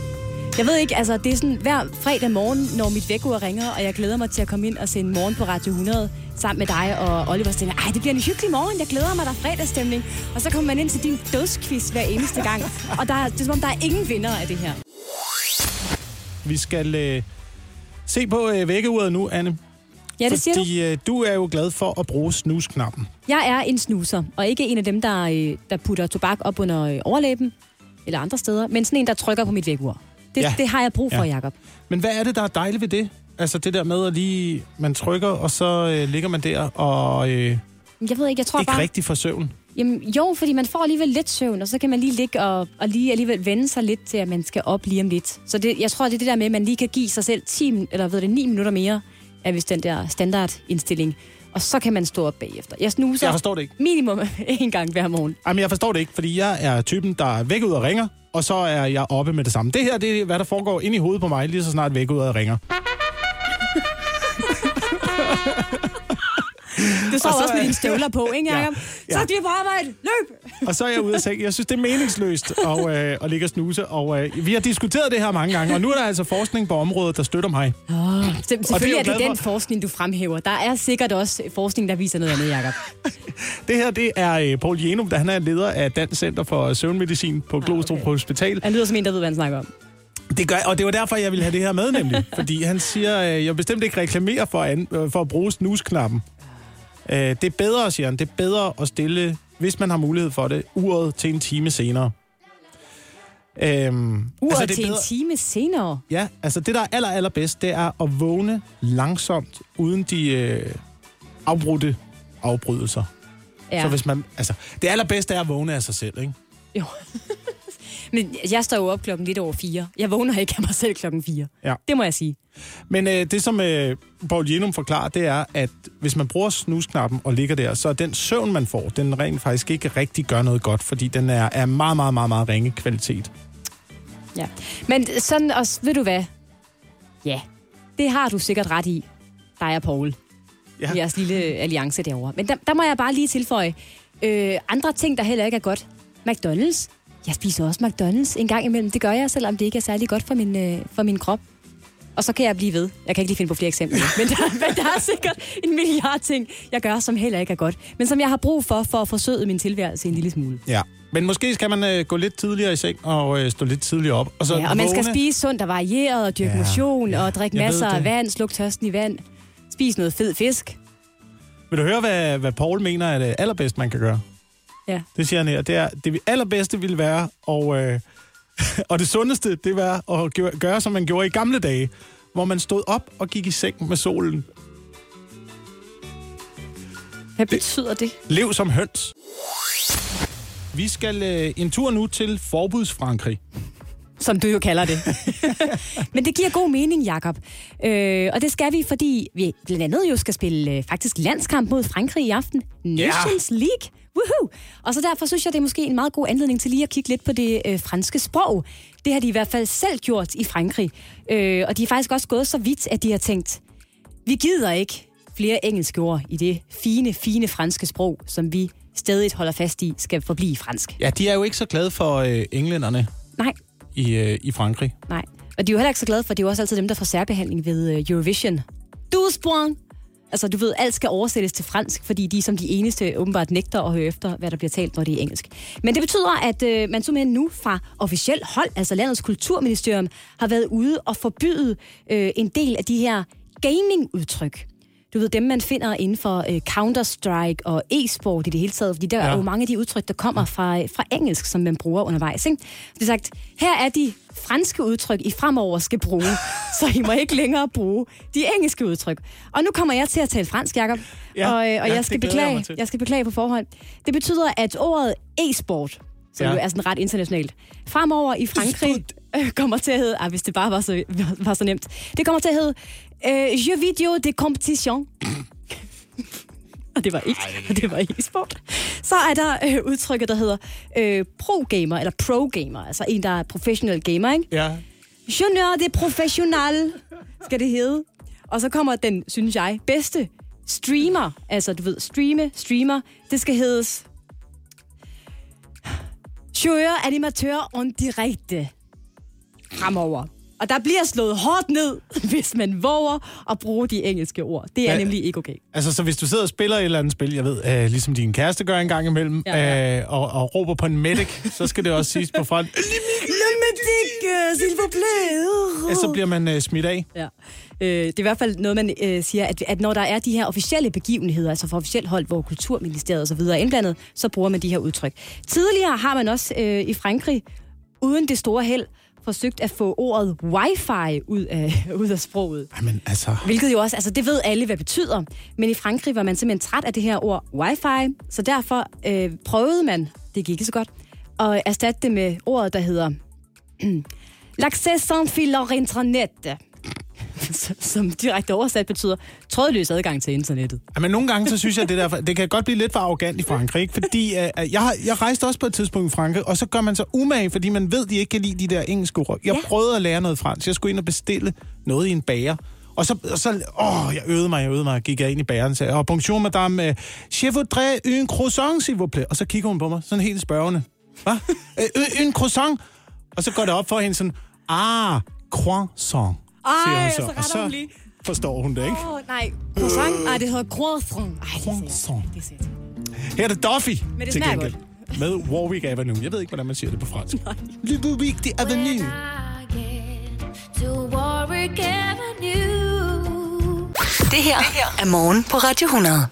Jeg ved ikke, altså, det er sådan hver fredag morgen, når mit vækkeur ringer, og jeg glæder mig til at komme ind og sende morgen på Radio 100. sammen med dig og Oliver, jeg, ej, det bliver en hyggelig morgen, jeg glæder mig, der er fredagsstemning. Og så kommer man ind til din dødsquiz hver eneste gang. Og der, er- det er som om, der er ingen vinder af det her. Vi skal øh, se på øh, vækkeuret nu, Anne. Ja, det siger du. Fordi øh, du er jo glad for at bruge snusknappen. Jeg er en snuser, og ikke en af dem, der, øh, der putter tobak op under øh, overlæben eller andre steder, men sådan en, der trykker på mit vækkeur. Det, Ja. det har jeg brug for, Ja. ja. Jacob. Men hvad er det, der er dejligt ved det? Altså det der med at lige, man trykker, og så øh, ligger man der og øh, Jeg ved ikke, jeg tror ikke bare... rigtig får søvn. Jamen, jo, fordi man får alligevel lidt søvn, og så kan man lige ligge og, og lige alligevel vende sig lidt til, at man skal op lige om lidt. Så det, jeg tror, det er det der med, at man lige kan give sig selv 10, min- eller ved det, 9 minutter mere, er vist den der standardindstilling. Og så kan man stå op bagefter. Jeg snuser Jeg forstår det ikke. minimum en gang hver morgen. Jamen, jeg forstår det ikke, fordi jeg er typen, der er væk ud og ringer, og så er jeg oppe med det samme. Det her, det er, hvad der foregår ind i hovedet på mig, lige så snart væk ud og ringer. Du sover Og så også med er- dine støvler på, ikke, Ja. Jacob? Ja. Så er de på arbejde. Løb! Og så er jeg ude af seng. Jeg synes, det er meningsløst at, øh, at ligge og snuse. Og øh, vi har diskuteret det her mange gange, og nu er der altså forskning på området, der støtter mig. Oh, selvfølgelig jeg er det glad den for. forskning, du fremhæver. Der er sikkert også forskning, der viser noget andet, Jacob. Det her, det er øh, Paul Jenum, der han er leder af Dansk Center for Søvnmedicin på Glostrup okay. Hospital. Han lyder som en, der ved, hvad han snakker om. Det gør, og det var derfor, jeg ville have det her med, nemlig. fordi han siger, øh, jeg bestemt ikke reklamere for, an, øh, for at bruge snusknappen. Øh, det er bedre, siger han, det er bedre at stille, hvis man har mulighed for det, uret til en time senere. Øhm, Uret det er til en time senere. Ja, altså det, der er aller, allerbedst, det er at vågne langsomt, uden de øh, afbrudte afbrydelser. Ja. Så hvis man, altså, det allerbedste er at vågne af sig selv, ikke? Jo. Men jeg står jo op klokken lidt over fire. Jeg vågner ikke af mig selv klokken fire. Ja. Det må jeg sige. Men øh, det, som øh, Paul Jenum forklarer, det er, at hvis man bruger snusknappen og ligger der, så er den søvn, man får, den rent faktisk ikke rigtig gør noget godt, fordi den er af meget, meget, meget, meget ringe kvalitet. Ja. Men sådan også, ved du hvad? Ja, det har du sikkert ret i, dig og Paul. Ja. Ja. Jeres lille alliance derovre. Men der, der må jeg bare lige tilføje øh, andre ting, der heller ikke er godt. McDonald's. Jeg spiser også McDonald's en gang imellem. Det gør jeg, selvom det ikke er særlig godt for min, øh, for min krop. Og så kan jeg blive ved. Jeg kan ikke lige finde på flere eksempler. men, der, men der er sikkert en milliard ting, jeg gør, som heller ikke er godt. Men som jeg har brug for, for at forsøde min tilværelse en lille smule. Ja. Men måske skal man øh, gå lidt tidligere i seng og øh, stå lidt tidligere op. Og så Ja, og man skal vågne. spise sundt og varieret, og dyrke Ja, motion, ja. og drikke masser af vand, sluk tørsten i vand. Spis noget fed fisk. Vil du høre, hvad, hvad Paul mener er det allerbedste, man kan gøre? Ja. Det siger han her. Det, er, det allerbedste ville være, og, øh, og det sundeste, det var at gøre, gøre, som man gjorde i gamle dage, hvor man stod op og gik i seng med solen. Hvad betyder det? Lev som høns. Vi skal øh, en tur nu til forbudsfrankrig. Som du jo kalder det. Men det giver god mening, Jakob. Øh, og det skal vi, fordi vi blandt andet jo skal spille øh, faktisk landskamp mod Frankrig i aften. Nations yeah. League. Woohoo! Og så derfor synes jeg, det er måske en meget god anledning til lige at kigge lidt på det øh, franske sprog. Det har de i hvert fald selv gjort i Frankrig. Øh, og de er faktisk også gået så vidt, at de har tænkt, vi gider ikke flere engelske ord i det fine, fine franske sprog, som vi stadig holder fast i, skal forblive fransk. Ja, de er jo ikke så glade for øh, englænderne Nej, i, øh, i Frankrig. Nej. Og de er jo heller ikke så glade for, det er jo også altid dem, der får særbehandling ved øh, Eurovision. 12 point! Altså, du ved, alt skal oversættes til fransk, fordi de som de eneste åbenbart nægter at høre efter, hvad der bliver talt, når det er engelsk. Men det betyder, at øh, man simpelthen nu fra officiel hold, altså landets kulturministerium, har været ude og forbyde øh, en del af de her gaming-udtryk. Du ved, dem man finder inden for øh, Counter-Strike og e-sport i det hele taget, fordi der ja. Er jo mange af de udtryk, der kommer fra, fra engelsk, som man bruger undervejs. Ikke? Det er sagt, her er de franske udtryk, I fremover skal bruge, så I må ikke længere bruge de engelske udtryk. Og nu kommer jeg til at tale fransk, Jacob, Ja, og, øh, og ja, jeg, skal jeg beklage, til. jeg skal beklage på forhånd. Det betyder, at ordet e-sport, som ja. jo er sådan ret internationalt, fremover i Frankrig øh, kommer til at hedde, ah, hvis det bare var så, var så nemt, det kommer til at hedde øh, Jeux vidéo de compétition. og det var ikke, og det var e-sport. Så er der øh, udtrykket, der hedder øh, pro-gamer, eller pro-gamer, altså en, der er professional gamer, ikke? Ja. Junior de professional, skal det hedde. Og så kommer den, synes jeg, bedste streamer, altså du ved, streame, streamer, det skal heddes Joueur animateur en directe fremover. Og der bliver slået hårdt ned, hvis man våger at bruge de engelske ord. Det er Ja. nemlig ikke okay. Altså, så hvis du sidder og spiller et eller andet spil, jeg ved, øh, ligesom din kæreste gør en gang imellem, Ja, ja. Øh, og, og råber på en medic, så skal det også siges på front. s'il vous plaît. Ja, så bliver man øh, smidt af. Ja. Øh, det er i hvert fald noget, man øh, siger, at, at når der er de her officielle begivenheder, altså fra officielt hold, hvor Kulturministeriet og så videre er indblandet, så bruger man de her udtryk. Tidligere har man også øh, i Frankrig, uden det store held, forsøgt at få ordet wifi ud af, ud af sproget. Jamen, altså... Hvilket jo også, altså det ved alle, hvad det betyder. Men i Frankrig var man simpelthen træt af det her ord wifi, så derfor øh, prøvede man, det gik ikke så godt, at erstatte det med ordet, der hedder l'accès sans fil internet. Som direkte oversat betyder trådløs adgang til internettet. Ja, men nogle gange, så synes jeg, det der, det kan godt blive lidt for arrogant i Frankrig, ikke? fordi øh, jeg, jeg rejste også på et tidspunkt i Frankrig, og så gør man så umage, fordi man ved, de ikke kan lide de der engelske ord. Jeg Ja. prøvede at lære noget fransk. Jeg skulle ind og bestille noget i en bager. Og så, og så åh, jeg øvede mig, jeg øvede mig, gik jeg ind i bageren og sagde, oh, bonjour madame, øh, je voudrais une croissant, s'il vous plaît. Og så kigger hun på mig, sådan helt spørgende. Hvad? Øh, une croissant? Og så går det op for hende sådan, ah, croissant, siger hun Ej, så. så Og lige. forstår hun det, ikke? Oh, nej. Croissant? Nej, det hedder croissant. Ej, det er Croissant. Det er sindssygt. Her er det Duffy Men det til gengæld. Med Warwick Avenue. Jeg ved ikke, hvordan man siger det på fransk. Le Warwick Avenue. Det her er morgen på Radio 100.